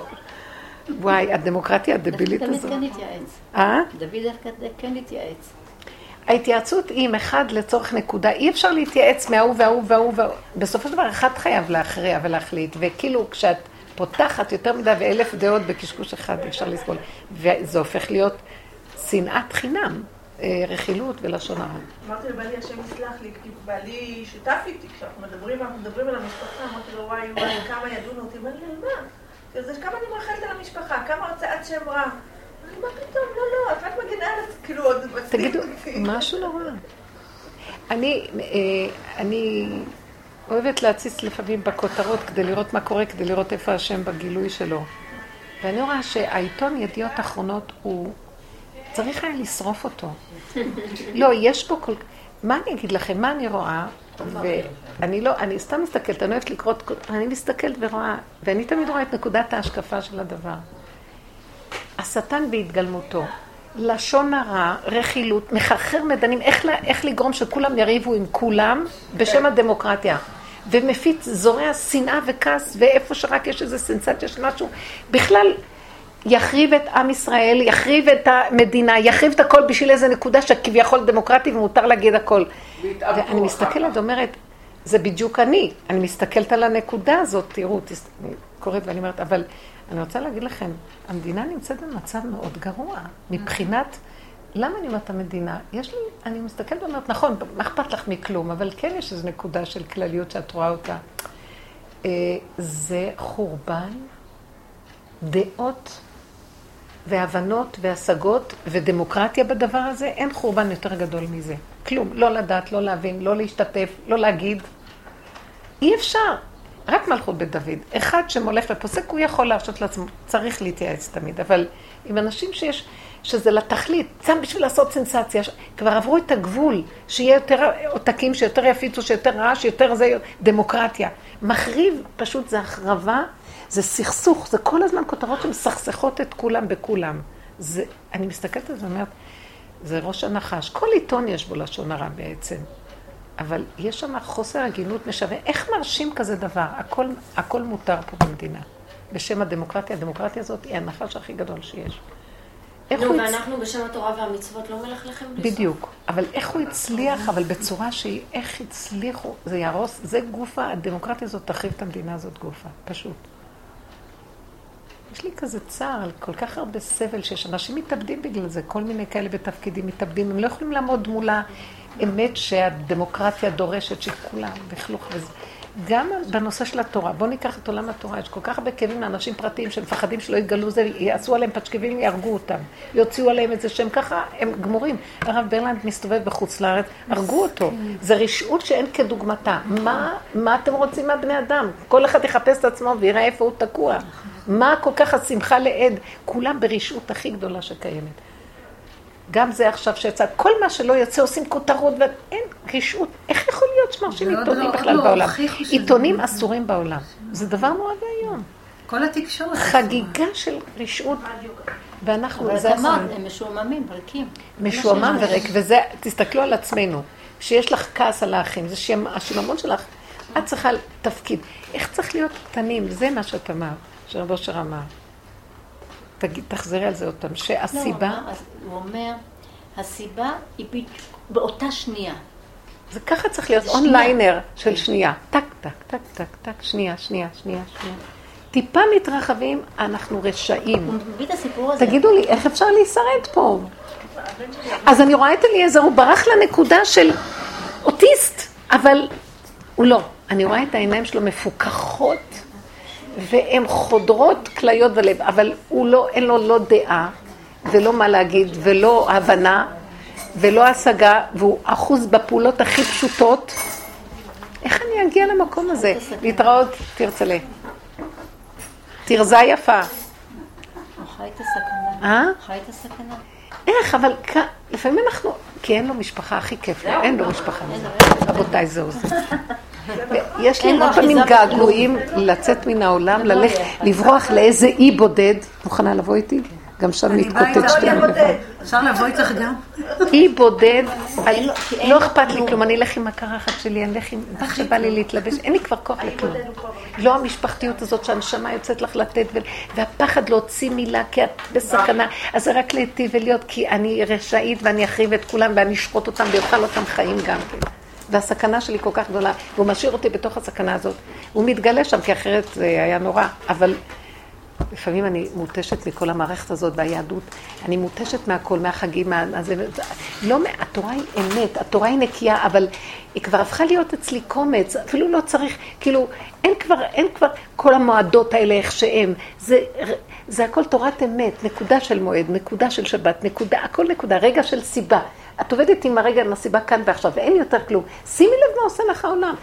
וואי, הדמוקרטיה הדבילית דוד הזאת. כן התייעץ. אה? דוד דווקא כן התייעץ. ההתייעצות היא עם אחד לצורך נקודה. אי אפשר להתייעץ מההוא וההוא וההוא וההוא. בסופו של דבר אחד חייב להכריע ולהחליט. וכאילו כשאת פותחת יותר מדי ואלף דעות בקשקוש אחד, אי אפשר לסבול. וזה הופך להיות שנאת חינם, אה, רכילות ולשון הרע. אמרתי לבעלי, השם יסלח לי, כי בעלי שותף איתי, כשאנחנו מדברים, אנחנו מדברים על המשפחה, אמרתי לו, וואי, וואי, כמה ידונו אותי, אמר לי, על מה? כמה אני מאחלת על המשפחה, כמה הוצאת שם רע. מה פתאום, לא, לא, את רק מגינה על כאילו, עוד תגידו. משהו נורא. אני, אה, אני אוהבת להציץ לפעמים בכותרות כדי לראות מה קורה, כדי לראות איפה השם בגילוי שלו. ואני רואה שהעיתון ידיעות אחרונות הוא... צריך היה לשרוף אותו. לא, יש פה כל... מה אני אגיד לכם? מה אני רואה? ואני לא, אני סתם מסתכלת, אני אוהבת לקרוא, אני מסתכלת ורואה, ואני תמיד רואה את נקודת ההשקפה של הדבר. השטן בהתגלמותו, לשון הרע, רכילות, מחרחר מדנים, איך, איך לגרום שכולם יריבו עם כולם בשם הדמוקרטיה. ומפיץ, זורע שנאה וכעס, ואיפה שרק יש איזה סנסציה של משהו, בכלל יחריב את עם ישראל, יחריב את המדינה, יחריב את הכל בשביל איזה נקודה שכביכול דמוקרטי ומותר להגיד הכל. ואני מסתכלת ואומרת, זה בדיוק אני. אני מסתכלת על הנקודה הזאת, תראו, תס... קוראת ואני אומרת, אבל אני רוצה להגיד לכם, המדינה נמצאת במצב מאוד גרוע, מבחינת, למה אני אומרת המדינה? יש לי, אני מסתכלת ואומרת, נכון, מה אכפת לך מכלום, אבל כן יש איזו נקודה של כלליות שאת רואה אותה. אה, זה חורבן דעות והבנות והשגות ודמוקרטיה בדבר הזה, אין חורבן יותר גדול מזה. כלום. לא לדעת, לא להבין, לא להשתתף, לא להגיד. אי אפשר. רק מלכות בית דוד. אחד שמולך ופוסק, הוא יכול להרשות לעצמו, צריך להתייעץ תמיד, אבל עם אנשים שיש, שזה לתכלית, סתם בשביל לעשות סנסציה, ש- כבר עברו את הגבול, שיהיה יותר עותקים, שיותר יפיצו, שיותר רעש, שיותר זה, דמוקרטיה. מחריב, פשוט זה החרבה, זה סכסוך, זה כל הזמן כותרות שמסכסכות את כולם בכולם. זה, אני מסתכלת על זה ואומרת, זה ראש הנחש. כל עיתון יש בו לשון הרע בעצם. אבל יש שם חוסר הגינות משווה. איך מרשים כזה דבר? הכל, הכל מותר פה במדינה. בשם הדמוקרטיה. הדמוקרטיה הזאת היא הנחש הכי גדול שיש. איך נו, הוא הצ- ואנחנו בשם התורה והמצוות לא מלכלכים בלי סוף. בדיוק. אבל איך הוא הצליח, אבל בצורה שהיא, איך הצליחו, זה יהרוס, זה גופה, הדמוקרטיה הזאת תחריב את המדינה הזאת גופה, פשוט. יש לי כזה צער על כל כך הרבה סבל שיש אנשים מתאבדים בגלל זה, כל מיני כאלה בתפקידים מתאבדים, הם לא יכולים לעמוד מול האמת שהדמוקרטיה דורשת שכולם לכלוך וזה. גם בנושא של התורה, בואו ניקח את עולם התורה, יש כל כך הרבה כאבים לאנשים פרטיים שמפחדים שלא יגלו זה, יעשו עליהם פשקבים, יהרגו אותם, יוציאו עליהם איזה שם, ככה הם גמורים. הרב ברלנד מסתובב בחוץ לארץ, הרגו אותו. זה רשעות שאין כדוגמתה. מה, מה אתם רוצים מהבני אדם? כל אחד יחפש את עצמו ויראה איפה הוא תקוע. מה כל כך השמחה לעד? כולם ברשעות הכי גדולה שקיימת. גם זה עכשיו שיצא, כל מה שלא יוצא עושים כותרות ואין רשעות. איך יכול להיות שמרשים ועוד עיתונים לא- בכלל לא בעולם? עיתונים לא. אסורים בעולם. זה דבר נורא ואיום. כל התקשורת. חגיגה של רשעות. ואנחנו, זה אמרת, הזמן. הם משועממים, ריקים. משועמם וריק, וזה, תסתכלו על עצמנו. שיש לך כעס על האחים, זה שם, השיממון שלך, את צריכה תפקיד. איך צריך להיות קטנים? זה מה שאת אמרת, שרב אושר אמר. תגיד, תחזרי על זה עוד פעם, שהסיבה, לא, הוא אומר, הסיבה היא באותה שנייה. זה ככה צריך להיות one-liner של שנייה. טק, טק, טק, טק, טק, שנייה, שנייה, שנייה, שנייה. טיפה מתרחבים, אנחנו רשעים. הוא מביא את הסיפור הזה. תגידו לי, איך אפשר להישרד פה? אז אני רואה את אליעזר, הוא ברח לנקודה של אוטיסט, אבל הוא לא. אני רואה את העיניים שלו מפוכחות, והן חודרות כליות ולב, אבל הוא לא, אין לו לא דעה, ולא מה להגיד, ולא הבנה, ולא השגה, והוא אחוז בפעולות הכי פשוטות. איך אני אגיע למקום הזה? להתראות, תרצלה. תרזה יפה. חי את הסכנה. אה? חי את הסכנה. איך, אבל. לפעמים אנחנו... כי אין לו משפחה, הכי כיף לו, אין לו משפחה. רבותיי, זהו זה. יש לי הרבה פעמים. געגועים לצאת מן העולם, ללכת. לברוח לאיזה אי בודד. מוכנה לבוא איתי? גם שם אני באה מתקוטט. שתי לא לבד. אפשר לבוא איתך גם? אי בודד, לא אכפת לי כלום. אני אלך עם הקרחת שלי, אני אלך עם מה שבא לי להתלבש, אין לי כבר כוח לכלום. לא המשפחתיות הזאת שהנשמה יוצאת לך לתת, והפחד להוציא מילה כי את בסכנה, אז זה רק להיטיב ולהיות, כי אני רשאית ואני אחריב את כולם ואני אשחוט אותם ואוכל אותם חיים גם כן. והסכנה שלי כל כך גדולה, והוא משאיר אותי בתוך הסכנה הזאת. הוא מתגלה שם, כי אחרת זה היה נורא, אבל לפעמים אני מותשת מכל המערכת הזאת והיהדות, אני מותשת מהכל, מהחגים, מה... זה, לא, התורה היא אמת, התורה היא נקייה, אבל היא כבר הפכה להיות אצלי קומץ, אפילו לא צריך, כאילו, אין כבר, אין כבר כל המועדות האלה איך שהם, זה, זה הכל תורת אמת, נקודה של מועד, נקודה של שבת, נקודה, הכל נקודה, רגע של סיבה. את עובדת עם הרגע, עם הסיבה כאן ועכשיו, ואין יותר כלום. שימי לב מה עושה לך העולם.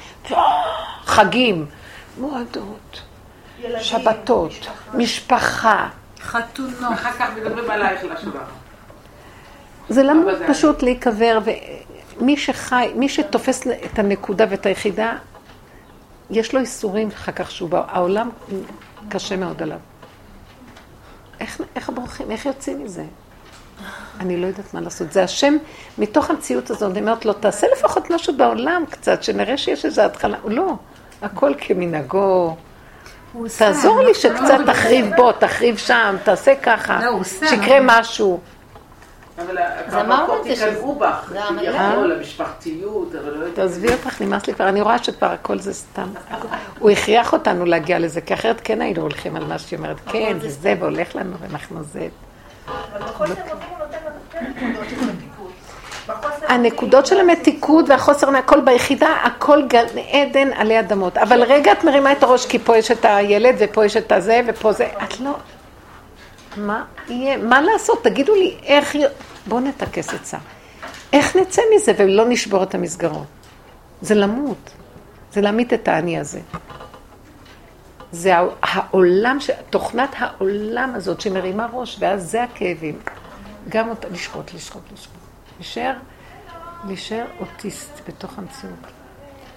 חגים, מועדות. ילדים, שבתות, משפחה. חתונות. אחר כך מדברים עלייך לשורה. זה זה פשוט להיקבר, ומי שחי, מי שתופס את הנקודה ואת היחידה, יש לו איסורים אחר כך שהוא בא, העולם קשה מאוד עליו. איך, איך בורחים, איך יוצאים מזה? אני לא יודעת מה לעשות. זה השם, מתוך המציאות הזאת, אני אומרת לו, תעשה לפחות משהו בעולם קצת, שנראה שיש איזו התחלה. לא, הכל כמנהגו. תעזור לי אנחנו שקצת לא- תחריב בו, תחריב שם, תעשה ככה, לא, שיקרה משהו. אבל את זה תיכנעו בך. כביכול, המשפחתיות, אבל לא יודעת. תעזבי אותך, נמאס לי כבר, אני רואה שכבר הכל זה סתם. הוא הכריח אותנו להגיע לזה, כי אחרת כן היינו הולכים על מה שהיא אומרת, כן, זה זה, והולך לנו, ואנחנו זה. הנקודות של המתיקות והחוסר, הכל ביחידה, הכל גן עדן עלי אדמות. אבל רגע את מרימה את הראש, כי פה יש את הילד, ופה יש את הזה, ופה זה, את לא... מה יהיה? מה לעשות? תגידו לי, איך... בואו נטכס עצה. איך נצא מזה ולא נשבור את המסגרות? זה למות. זה להמית את האני הזה. זה הע- העולם, ש- תוכנת העולם הזאת שמרימה ראש, ואז זה הכאבים. גם אותה, לשחוט, לשחוט, לשחוט. להישאר, להישאר אוטיסט בתוך המציאות.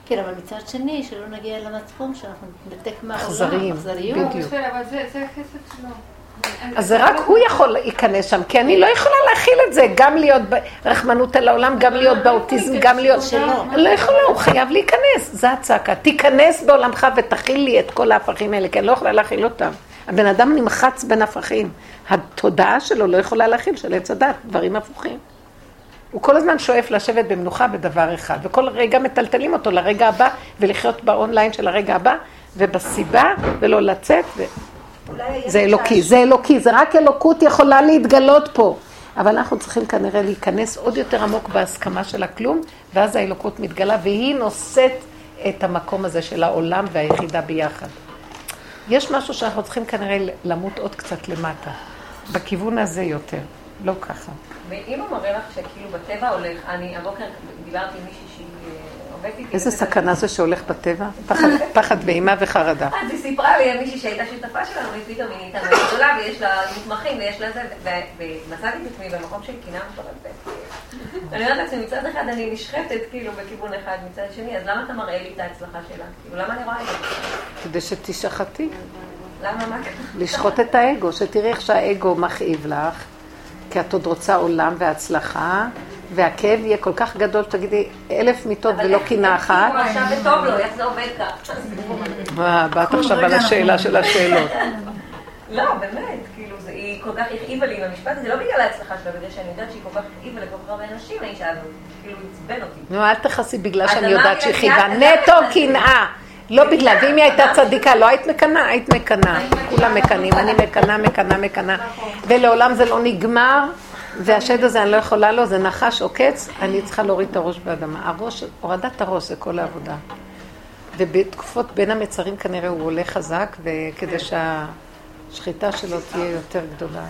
כן, אבל מצד שני, שלא נגיע למצפון שאנחנו נתנתק מהעולם. אכזריים, אכזריות. בדיוק. אבל זה זה הכסף שלו. אז זה רק הוא יכול להיכנס שם, כי אני לא יכולה להכיל את זה, גם להיות ברחמנות על העולם, גם להיות באוטיזם, גם להיות... לא יכולה, הוא חייב להיכנס, זה הצעקה. תיכנס בעולמך ותכיל לי את כל ההפכים האלה, כי אני לא יכולה להכיל אותם. הבן אדם נמחץ בין הפכים. התודעה שלו לא יכולה להכיל של עץ הדת, דברים הפוכים. הוא כל הזמן שואף לשבת במנוחה בדבר אחד, וכל רגע מטלטלים אותו לרגע הבא, ולחיות באונליין של הרגע הבא, ובסיבה, ולא לצאת. ו... זה אלוקי, זה אלוקי, זה רק אלוקות יכולה להתגלות פה. אבל אנחנו צריכים כנראה להיכנס עוד יותר עמוק בהסכמה של הכלום, ואז האלוקות מתגלה, והיא נושאת את המקום הזה של העולם והיחידה ביחד. יש משהו שאנחנו צריכים כנראה למות עוד קצת למטה, בכיוון הזה יותר, לא ככה. ואם הוא מראה לך שכאילו בטבע הולך, אני הבוקר דיברתי עם מישהי שהיא אה, עובדת איתי... איזה סכנה זה שהולך בטבע? פחד, ואימה וחרדה. אז היא סיפרה לי על מישהי שהייתה שותפה שלנו, ופתאום היא נהייתה מאוד גדולה, ויש לה מתמחים, ויש לה זה, ומצאתי את עצמי במקום של קנאה מטורפת. אני אומרת לעצמי, מצד אחד אני נשחטת כאילו בכיוון אחד, מצד שני, אז למה אתה מראה לי את ההצלחה שלה? כאילו, למה אני רואה את זה? כדי שתשחטי, למה, מה? לשחוט את האגו, שתראי איך שהאגו מכאיב לך, כי את עוד רוצה עולם והצלחה, והכאב יהיה כל כך גדול שתגידי אלף מיטות ולא קינה אחת. הוא עכשיו וטוב לו, איך זה עובד ככה? מה, באת עכשיו על השאלה של השאלות. לא, באמת, כאילו, זה- היא כל כך הכאיבה לי עם המשפט הזה, לא בגלל ההצלחה שלה, בגלל שאני יודעת שהיא כל כך הכאיבה לכל כך הרבה אנשים, האישה הזאת, כאילו, היא עצבן אותי. נו, אל תכעסי בגלל שאני יודעת שהיא חייבה. נטו קנאה. לא בגלל, ואם היא הייתה צדיקה, לא היית מקנאה? היית מקנאה. כולם מקנאים, אני מקנאה, מקנאה, מקנאה. ולעולם זה לא נגמר, והשד הזה אני לא יכולה לו, זה נחש עוקץ, אני צריכה להוריד את הראש באדמה. הראש, הורדת הראש זה כל העבודה. ובתקופות בין המצרים כנראה הוא עולה חזק, וכדי שהשחיטה שלו תהיה יותר גדולה.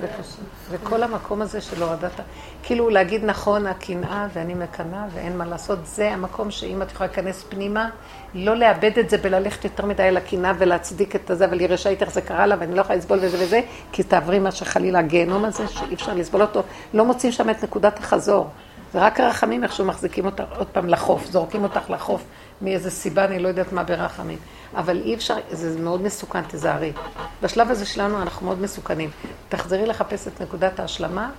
ופשוט. וכל המקום הזה של הורדת, כאילו להגיד נכון, הקנאה ואני מקנאה ואין מה לעשות, זה המקום שאם את יכולה להיכנס פנימה, לא לאבד את זה וללכת יותר מדי על הקנאה ולהצדיק את הזה, אבל היא רשאית איך זה קרה לה ואני לא יכולה לסבול וזה וזה, כי תעברי מה שחלילה הגיהנום הזה, שאי אפשר לסבול אותו, לא מוצאים שם את נקודת החזור. זה רק הרחמים איכשהו מחזיקים אותך עוד פעם לחוף, זורקים אותך לחוף מאיזה סיבה, אני לא יודעת מה ברחמים. אבל אי אפשר, זה מאוד מסוכן, תיזהרי. בשלב הזה שלנו אנחנו מאוד מסוכנים. תחזרי לחפש את נקודת ההשלמה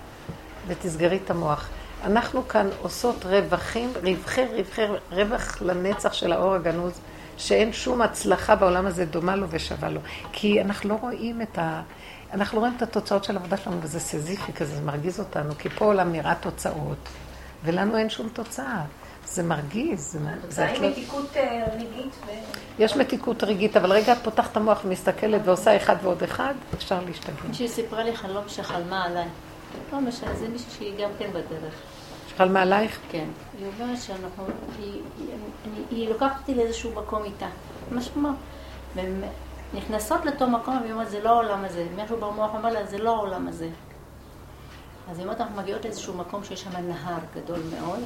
ותסגרי את המוח. אנחנו כאן עושות רווחים, רווחי רווחי רווח לנצח של האור הגנוז, שאין שום הצלחה בעולם הזה דומה לו ושווה לו. כי אנחנו לא רואים את ה... אנחנו רואים את התוצאות של העבודה שלנו, וזה סזיפי כזה, זה מרגיז אותנו, כי פה העולם נראה תוצאות, ולנו אין שום תוצאה. זה מרגיז, זה... מתיקות אה, רגעית ו... יש מתיקות רגעית, אבל רגע את פותחת את המוח ומסתכלת ועושה אחד ועוד אחד, אפשר להשתגע. מישהי סיפרה לי חלום שחלמה עליי. לא משנה, זה מישהי שהיא גם כן בדרך. שחלמה עלייך? כן. היא אומרת שאנחנו, היא, היא, היא, לוקחת אותי לאיזשהו מקום איתה. משהו מה. והן נכנסות לאותו מקום, והיא אומרת, זה לא העולם הזה. משהו במוח אומר לה, זה לא העולם הזה. אז היא אומרת, אנחנו מגיעות לאיזשהו מקום שיש שם נהר גדול מאוד,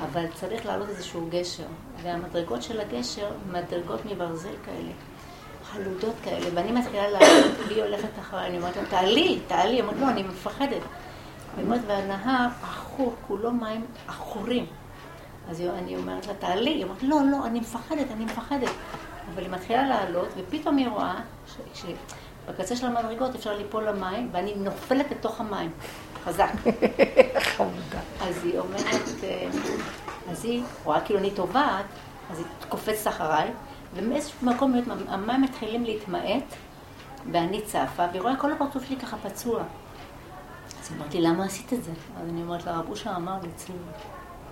אבל צריך לעלות איזשהו גשר. והמדרגות של הגשר, מדרגות מברזל כאלה. חלודות כאלה, ואני מתחילה לעלות, והיא הולכת אחריי, אני אומרת לה, תעלי, תעלי, היא אומרת, לא, אני מפחדת. אומרת, והנהר עכור, כולו מים עכורים. אז אני אומרת לה, תעלי, היא אומרת, לא, לא, אני מפחדת, אני מפחדת. אבל היא מתחילה לעלות, ופתאום היא רואה שבקצה של המדרגות אפשר ליפול למים, ואני נופלת לתוך המים, חזק. חמודה. אז היא אומרת, אה, אז היא רואה כאילו אני טובעת, אז היא קופצת אחריי, ומאיזשהו מקום המים מתחילים להתמעט, ואני צפה, והיא רואה כל הפרצוף שלי ככה פצוע. אז היא אומרת לי, למה עשית את זה? אז אני אומרת לה, רב אושר אמר לי צלול.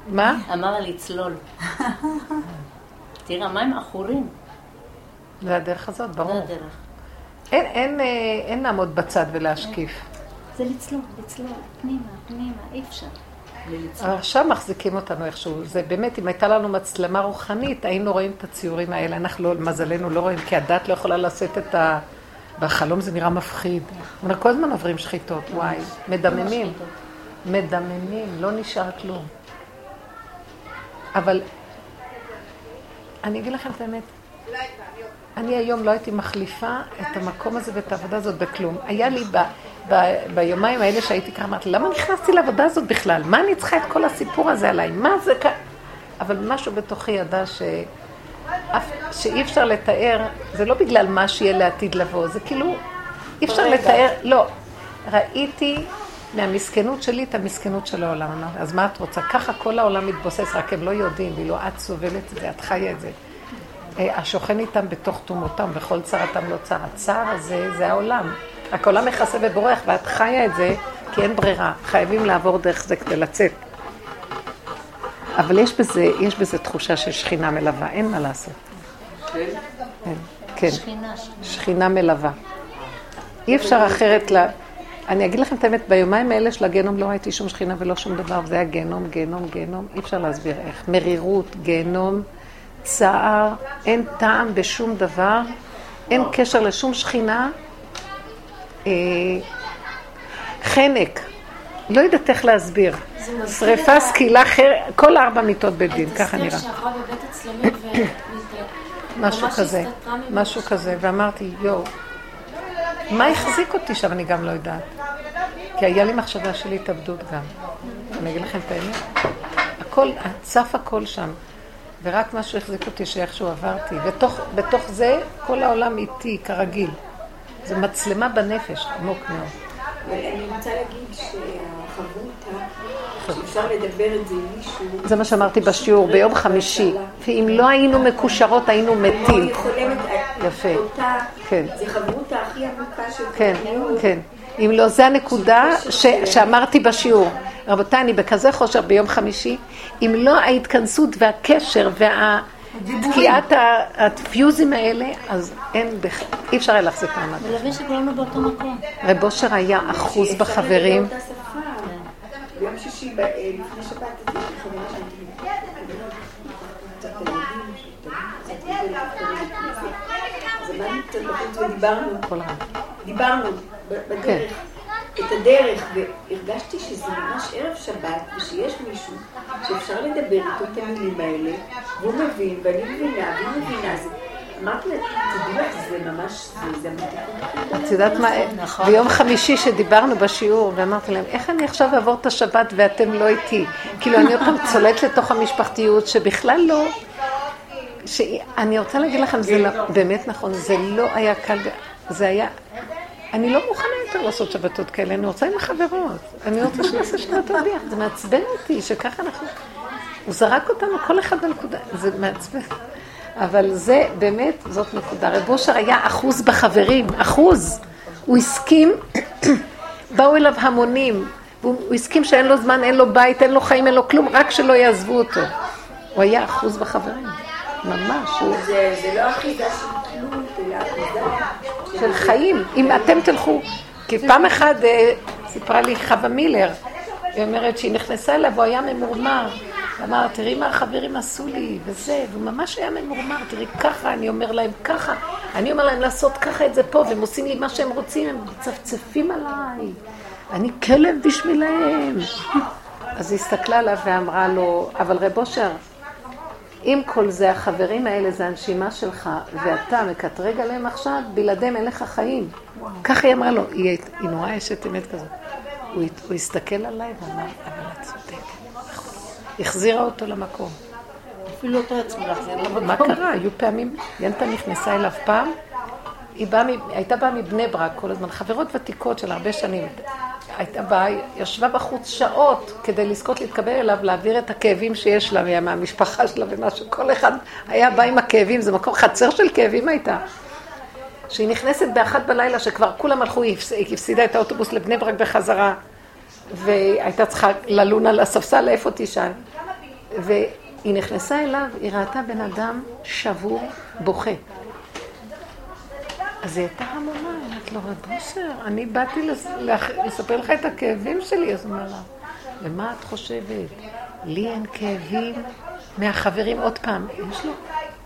מה? אמר לצלול. תראה, המים עכורים, זה הדרך הזאת, זה ברור. הדרך. אין, אין, אה, אין לעמוד בצד ולהשקיף. זה לצלול, לצלול, פנימה, פנימה, אי אפשר. עכשיו מחזיקים אותנו איכשהו. זה באמת, אם הייתה לנו מצלמה רוחנית, היינו רואים את הציורים האלה. אנחנו, לא, למזלנו, לא רואים, כי הדת לא יכולה לשאת את ה... בחלום זה נראה מפחיד. אנחנו כל הזמן עוברים שחיטות, וואי. מדממים. מדממים, לא נשאר כלום. אבל אני אגיד לכם את האמת, אני היום לא הייתי מחליפה את המקום הזה ואת העבודה הזאת בכלום. היה לי ב, ביומיים האלה שהייתי ככה, אמרתי, למה נכנסתי לעבודה הזאת בכלל? מה אני צריכה את כל הסיפור הזה עליי? מה זה כ... אבל משהו בתוכי ידע ש... אף, שאי אפשר לתאר, זה לא בגלל מה שיהיה לעתיד לבוא, זה כאילו אי אפשר לתאר, לא. ראיתי מהמסכנות שלי את המסכנות של העולם. אז מה את רוצה? ככה כל העולם מתבוסס, רק הם לא יודעים, ואילו את סובלת את זה, את חיה את זה. אה, השוכן איתם בתוך תומותם, וכל צרתם לא צר. הצער הזה, זה העולם. רק העולם מכסה ובורח, ואת חיה את זה, כי אין ברירה. חייבים לעבור דרך זה כדי לצאת. אבל יש בזה, יש בזה תחושה של שכינה מלווה, אין מה לעשות. כן? כן. שכינה, מלווה. אי אפשר אחרת ל... אני אגיד לכם את האמת, ביומיים האלה של הגנום לא ראיתי שום שכינה ולא שום דבר, וזה היה גיהנום, גיהנום, גיהנום, אי אפשר להסביר איך. מרירות, גיהנום, צער, אין טעם בשום דבר, אין קשר לשום שכינה. אה, חנק, לא יודעת איך להסביר. שריפה, סקילה. כל ארבע מיטות בית דין, ככה נראה. משהו כזה. משהו כזה, ואמרתי, יואו, מה החזיק אותי שם, אני גם לא יודעת. כי היה לי מחשבה של התאבדות גם. אני אגיד לכם את האמת. הכל, צף הכל שם. ורק משהו החזיק אותי שאיכשהו עברתי. בתוך, בתוך זה, כל העולם איתי, כרגיל. זה מצלמה בנפש, עמוק מאוד. אני רוצה להגיד שהחברותה, שאפשר לדבר את זה עם מישהו... זה מה שאמרתי בשיעור, ביום חמישי. ואם לא היינו מקושרות, היינו מתים. יפה. כן. זה חברותה הכי עמוקה של כן. כן. אם לא, זה הנקודה ש, שאמרתי בשיעור. רבותיי, אני בכזה חושר ביום חמישי, אם לא ההתכנסות והקשר והתקיעת הפיוזים האלה, אז אין, אי אפשר היה להחזיק מעמד. ולהבין שכולנו באותו מקום. רב אושר היה אחוז בחברים. ביום שישי, לפני שבת. דיברנו ב- בדרך, את הדרך, והרגשתי שזה ממש ערב שבת, ושיש מישהו שאפשר לדבר איתו את המילים האלה, והוא מבין, ואני מבינה, והיא מבינה, אז אמרתי לה, תדעי לך, זה ממש, זה- גדולה. את יודעת מה, נכון. ביום חמישי שדיברנו בשיעור, ואמרתי להם, איך אני עכשיו אעבור את השבת ואתם לא איתי? כאילו, אני עוד פעם צולט לתוך המשפחתיות, שבכלל לא... שאני רוצה להגיד לכם, זה לא, באמת נכון, זה לא היה קל, זה היה... אני לא מוכנה יותר לעשות שבתות כאלה, אני רוצה עם החברות. אני רוצה שנעשה שבתות ביחד, זה מעצבן אותי, שככה אנחנו... הוא זרק אותנו כל אחד בנקודה, זה מעצבן. אבל זה באמת, זאת נקודה. רב אושר היה אחוז בחברים, אחוז. הוא הסכים, באו אליו המונים, והוא הוא הסכים שאין לו זמן, אין לו בית, אין לו חיים, אין לו כלום, רק שלא יעזבו אותו. הוא היה אחוז בחברים, ממש. זה זה לא אחיזה של תלות, אלא אחיזה של חיים. אם אתם תלכו, כי פעם אחת אה, סיפרה לי חווה מילר, היא אומרת שהיא נכנסה אליו, הוא היה ממורמר. אמר, תראי מה החברים עשו לי, וזה, והוא ממש היה ממורמר, תראי ככה, אני אומר להם ככה, אני אומר להם לעשות ככה את זה פה, והם עושים לי מה שהם רוצים, הם מצפצפים עליי, אני כלב בשבילהם. אז היא הסתכלה עליו ואמרה לו, אבל רב אושר, אם כל זה, החברים האלה זה הנשימה שלך, ואתה מקטרג עליהם עכשיו, בלעדיהם אין לך חיים. ככה היא אמרה לו, היא, נורא אשת אמת כזאת. הוא, הסתכל עליי ואמר, אבל את צודקת. נכון." החזירה אותו למקום. אפילו אותו עצמו להחזיר למקום. מה קרה? היו פעמים, ינטה נכנסה אליו פעם, היא באה, מ- הייתה באה מבני ברק כל הזמן, חברות ותיקות של הרבה שנים. הייתה באה, ישבה בחוץ שעות כדי לזכות להתקבל אליו, להעביר את הכאבים שיש לה מה- מהמשפחה שלה ומשהו. כל אחד היה בא עם הכאבים, זה מקום חצר של כאבים הייתה. שהיא נכנסת באחת בלילה, שכבר כולם הלכו, היא הפס- היא הפסידה את האוטובוס לבני ברק בחזרה, והייתה צריכה ללון על הספסל, איפה תישן? והיא נכנסה אליו, היא ראתה בן אדם שבור, בוכה. אז היא הייתה המומה, היא אמרת לו, רב אושר, אני באתי לספר לך את הכאבים שלי, אז הוא אומר לה, ומה את חושבת? לי אין כאבים מהחברים, עוד פעם, יש לו,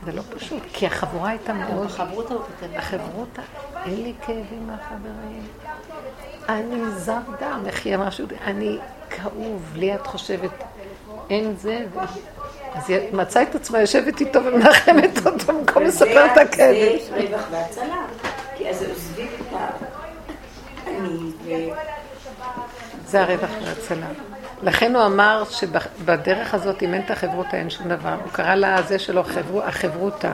זה לא פשוט, כי החבורה הייתה מאוד... חברותא הוא כותב. החברותה, אין לי כאבים מהחברים. אני זר דם, איך היא אמרה שהוא... אני כאוב, לי את חושבת, אין זה. ו... אז היא מצאה את עצמה יושבת איתו ומנחמת אותו במקום לספר את הכאבים. זה רווח והצלה. כי אז עוזבים את ה... אני, ו... זה הרווח וההצלה. לכן הוא אמר שבדרך הזאת, אם אין את החברותה, אין שום דבר. הוא קרא לזה שלו חברו, החברותה.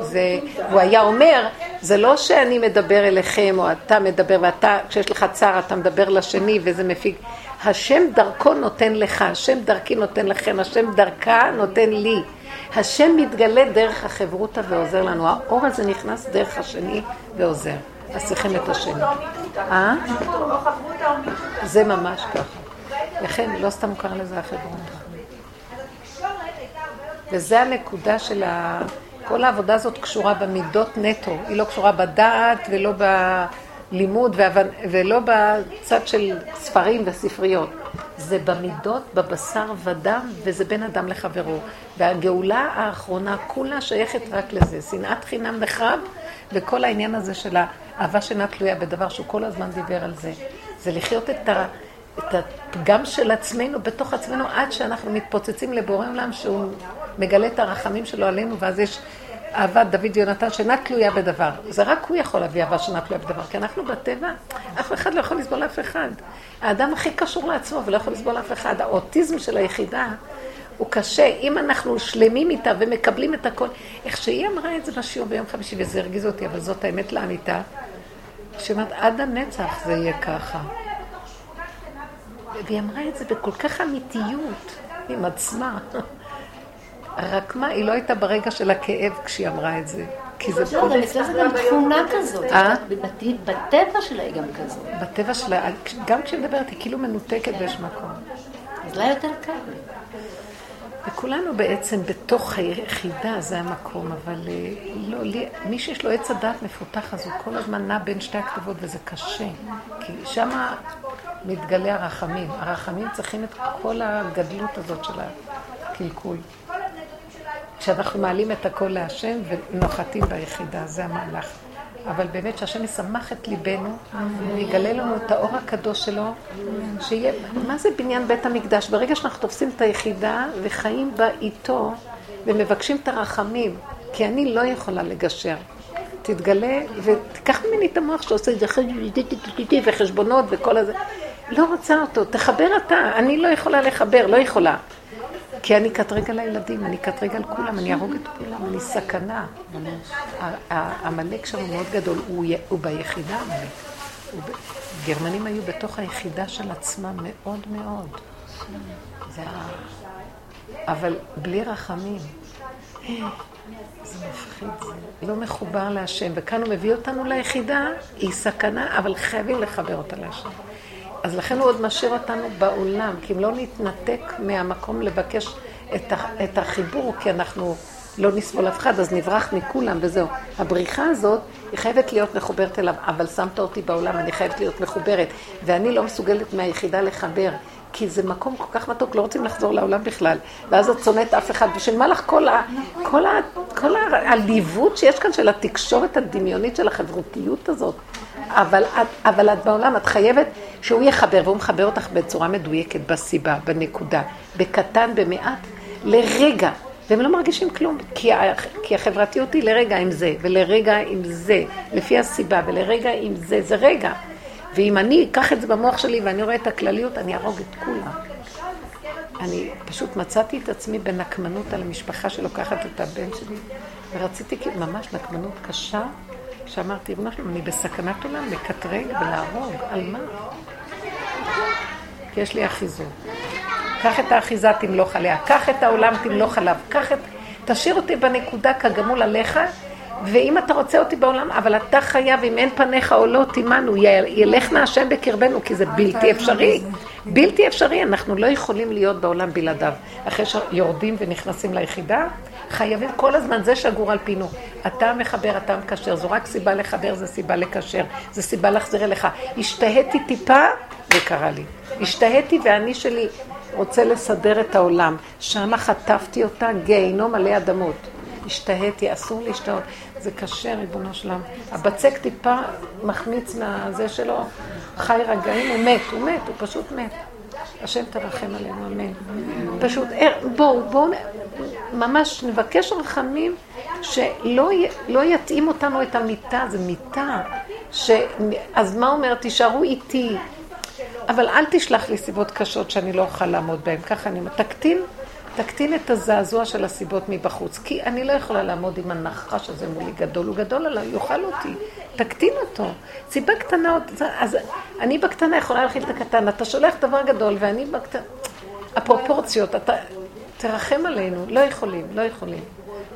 זה, הוא היה אומר זה לא שאני מדבר אליכם, או אתה מדבר, ואתה, כשיש לך צער, אתה מדבר לשני, וזה מפיק. השם דרכו נותן לך, השם דרכי נותן לכם, השם דרכה נותן לי. השם מתגלה דרך החברותא ועוזר לנו. האור הזה נכנס דרך השני ועוזר. אז צריכים את השני. אה? זה ממש ככה. לכן, לא סתם קרא לזה החברותא. וזה הנקודה של ה... כל העבודה הזאת קשורה במידות נטו, היא לא קשורה בדעת ולא בלימוד ולא בצד של ספרים וספריות. זה במידות, בבשר ודם, וזה בין אדם לחברו. והגאולה האחרונה כולה שייכת רק לזה. שנאת חינם נחרב, וכל העניין הזה של האהבה שאינה תלויה בדבר שהוא כל הזמן דיבר על זה. זה לחיות את ה... את הפגם של עצמנו בתוך עצמנו עד שאנחנו מתפוצצים לבורא עולם שהוא מגלה את הרחמים שלו עלינו ואז יש אהבת דוד ויונתן שאינה תלויה בדבר. זה רק הוא יכול להביא אהבה שאינה תלויה בדבר, כי אנחנו בטבע, אף אחד לא יכול לסבול אף אחד. האדם הכי קשור לעצמו ולא יכול לסבול אף אחד. האוטיזם של היחידה הוא קשה. אם אנחנו שלמים איתה ומקבלים את הכל, איך שהיא אמרה את זה בשיעור ביום חמישי, וזה הרגיז אותי, אבל זאת האמת לאמיתה, שהיא אומרת, עד הנצח זה יהיה ככה. והיא אמרה את זה בכל כך אמיתיות עם עצמה. רק מה, היא לא הייתה ברגע של הכאב כשהיא אמרה את זה. כי זה... לא, גם אצלה זה גם תכונה כזאת. אה? בטבע שלה היא גם כזאת. בטבע שלה, גם כשהיא מדברת היא כאילו מנותקת באיזשהו מקום. אז לה יותר קל. וכולנו בעצם בתוך היחידה, זה המקום, אבל אה, לא, לי, מי שיש לו עץ הדעת מפותח, אז הוא כל הזמן נע בין שתי הכתובות, וזה קשה. כי שמה מתגלה הרחמים. הרחמים צריכים את כל הגדלות הזאת של הקלקול. כשאנחנו מעלים את הכל להשם ונוחתים ביחידה, זה המהלך. אבל באמת שהשם ישמח את ליבנו ויגלה לנו את האור הקדוש שלו, שיהיה, מה זה בניין בית המקדש? ברגע שאנחנו תופסים את היחידה וחיים בה איתו ומבקשים את הרחמים, כי אני לא יכולה לגשר. תתגלה ותיקח ממני את המוח שעושה את זה וחשבונות וכל הזה. לא רוצה אותו, תחבר אתה, אני לא יכולה לחבר, לא יכולה. כי אני קטרג על הילדים, אני קטרג על כולם, אני אהרוג את כולם, אני סכנה. העמלק שם הוא מאוד גדול, הוא ביחידה. גרמנים היו בתוך היחידה של עצמם מאוד מאוד. זה ה... אבל בלי רחמים. זה מפחיד, זה לא מחובר להשם. וכאן הוא מביא אותנו ליחידה, היא סכנה, אבל חייבים לחבר אותה להשם. אז לכן הוא עוד משאיר אותנו בעולם, כי אם לא נתנתק מהמקום לבקש את, החיבור, כי אנחנו לא נסבול אף אחד, אז נברח מכולם וזהו. הבריחה הזאת, היא חייבת להיות מחוברת אליו, אבל שמת אותי בעולם, אני חייבת להיות מחוברת, ואני לא מסוגלת מהיחידה לחבר. כי זה מקום כל כך מתוק, לא רוצים לחזור לעולם בכלל. ואז את שונאת אף אחד. בשביל מה לך כל, ה, כל, ה, כל העליבות שיש כאן של התקשורת הדמיונית של החברותיות הזאת? אבל את, אבל את בעולם, את חייבת שהוא יחבר, והוא מחבר אותך בצורה מדויקת, בסיבה, בנקודה, בקטן, במעט, לרגע. והם לא מרגישים כלום, כי, ה, כי החברתיות היא לרגע עם זה, ולרגע עם זה, לפי הסיבה, ולרגע עם זה, זה רגע. ואם אני אקח את זה במוח שלי ואני רואה את הכלליות, אני אהרוג את כולם. אני פשוט מצאתי את עצמי בנקמנות על המשפחה שלוקחת את הבן שלי, ורציתי ממש נקמנות קשה, שאמרתי, ריבונו שלום, אני בסכנת עולם, לקטרג ולהרוג, על מה? כי יש לי אחיזות. קח את האחיזה, תמלוך עליה, קח את העולם, תמלוך עליו, קח את... תשאיר אותי בנקודה כגמול עליך, ואם אתה רוצה אותי בעולם, אבל אתה חייב, אם אין פניך או לא, תימנו, ילך נא השם בקרבנו, כי זה בלתי אפשרי. בלתי אפשרי, אנחנו לא יכולים להיות בעולם בלעדיו. אחרי שיורדים ונכנסים ליחידה, חייבים כל הזמן, זה שגור על פינו. אתה מחבר, אתה מקשר, זו רק סיבה לחבר, זו סיבה לקשר, זו סיבה להחזיר אליך. השתהיתי טיפה, וקרה לי. השתהיתי ואני שלי רוצה לסדר את העולם. שמה חטפתי אותה, גיהינום מלא אדמות. השתהיתי, אסור להשתהות. זה קשה, ריבונו שלם. הבצק טיפה מחמיץ מהזה שלו, חי רגעים, הוא מת, הוא מת, הוא פשוט מת. השם תרחם עלינו, אמן. פשוט, אה, בואו, בואו, ממש נבקש רחמים שלא לא יתאים אותנו את המיטה, זה מיטה. ש... אז מה אומר? תישארו איתי. אבל אל תשלח לי סיבות קשות שאני לא אוכל לעמוד בהן. ככה אני... תקטין, תקטין את הזעזוע של הסיבות מבחוץ. כי אני לא יכולה לעמוד עם הנחש הזה מולי גדול, הוא גדול עליי, יאכל אותי. תקטין אותו. סיבה קטנה אז אני בקטנה יכולה להכיל את הקטן, אתה שולח דבר גדול ואני בקטנה. הפרופורציות, אתה, תרחם עלינו, לא יכולים, לא יכולים.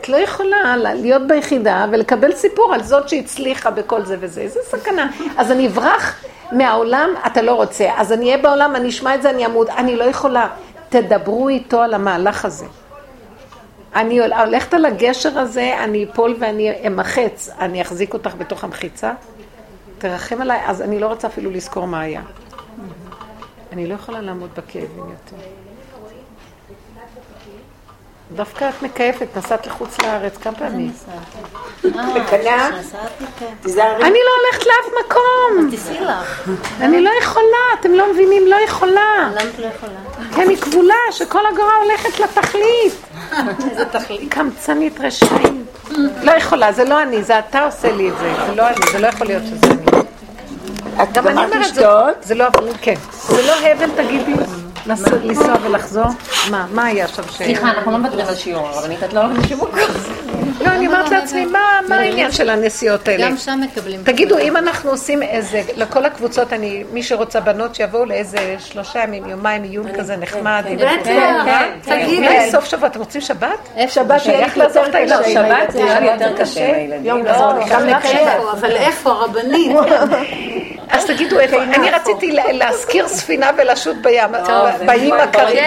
את לא יכולה להיות ביחידה ולקבל סיפור על זאת שהצליחה בכל זה וזה, איזה סכנה. אז אני אברח מהעולם, אתה לא רוצה. אז אני אהיה בעולם, אני אשמע את זה, אני אמות. אני לא יכולה. תדברו איתו על המהלך הזה. אני הולכת על הגשר הזה, אני אפול ואני אמחץ. אני אחזיק אותך בתוך המחיצה? תרחם עליי, אז אני לא רוצה אפילו לזכור מה היה. אני לא יכולה לעמוד בכאבים יותר. דווקא את מקייפת, נסעת לחוץ לארץ כמה פעמים. בקנה? תיזהרי. אני לא הולכת לאף מקום. תיסעי לך. אני לא יכולה, אתם לא מבינים, לא יכולה. למה את לא יכולה? כי אני כבולה, שכל הגורה הולכת לתכלית. איזה תכלית. קמצנית רשעים. לא יכולה, זה לא אני, זה אתה עושה לי את זה. זה לא אני, זה לא יכול להיות שזה אני. את גמרת לשתות? זה לא, כן. זה לא הבל, תגידי. לנסות לנסוע ולחזור? מה, מה היה שם ש... סליחה, אנחנו לא מוותרים על שיעור, הרבנית, את לא הולכת לשיווק. לא, אני אומרת לעצמי, מה מה העניין של הנסיעות האלה? גם שם מקבלים. תגידו, אם אנחנו עושים איזה, לכל הקבוצות, אני, מי שרוצה בנות שיבואו לאיזה שלושה ימים, יומיים עיון כזה נחמד. עם- אולי סוף שבוע, אתם רוצים שבת? שבת יהיה שייך לעזוב את הילדים. שבת נראה לי יותר קשה עם הילדים. יום לא. אבל איפה, הרבנית? אז תגידו איפה, אני רציתי לה- להזכיר ספינה ולשוט בים, באיים הקרים.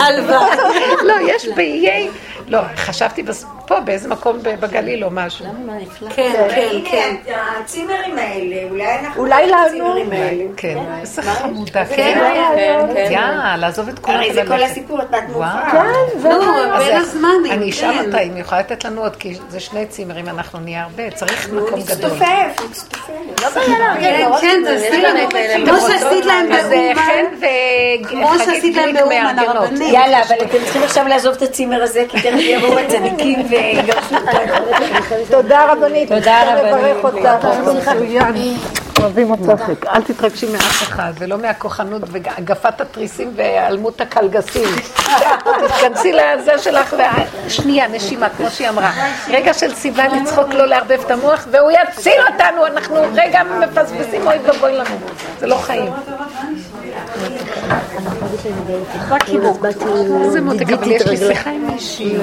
הלוואי. לא, יש באיי, לא, חשבתי בס- פה באיזה מקום בגליל או משהו. כן, כן, כן. הנה, הצימרים האלה, אולי אנחנו... אולי לנו. הצימרים האלה. כן, איזה חמודה, כן, כן. כן, כן. יאללה, לעזוב את כולם הרי זה כל. הסיפור, את. וואו. נו, אז בין הזמנים, אני אשאל כן. אותה אם היא יכולה לתת לנו עוד, כי זה שני צימרים, אנחנו נהיה הרבה, צריך מקום גדול. מצטופף, מצטופף. כן, כן, תעשי לנו. כמו שעשית להם אה, באומן. חן כמו וחגית שעשית להם גליק באומן, מארגנות. הרבנית. יאללה, אבל אתם צריכים עכשיו לעזוב את הצימר הזה, כי תכף יבואו הצדיקים ויגרשו אותנו. תודה רבנית. תודה רבנית. אותך. אוהבים אותך. אל תתרגשי מאף אחד, ולא מהכוחנות והגפת התריסים והיעלמות הקלגסים. תתכנסי לזה שלך, שנייה, נשימה, כמו שהיא אמרה. רגע של סיבה לצחוק, לא לערבב את המוח, והוא יציל אותנו, אנחנו רגע מפספסים, אוי ואבוי לנו. זה לא חיים. איזה מותק, אבל יש לי שיחה עם מישהי.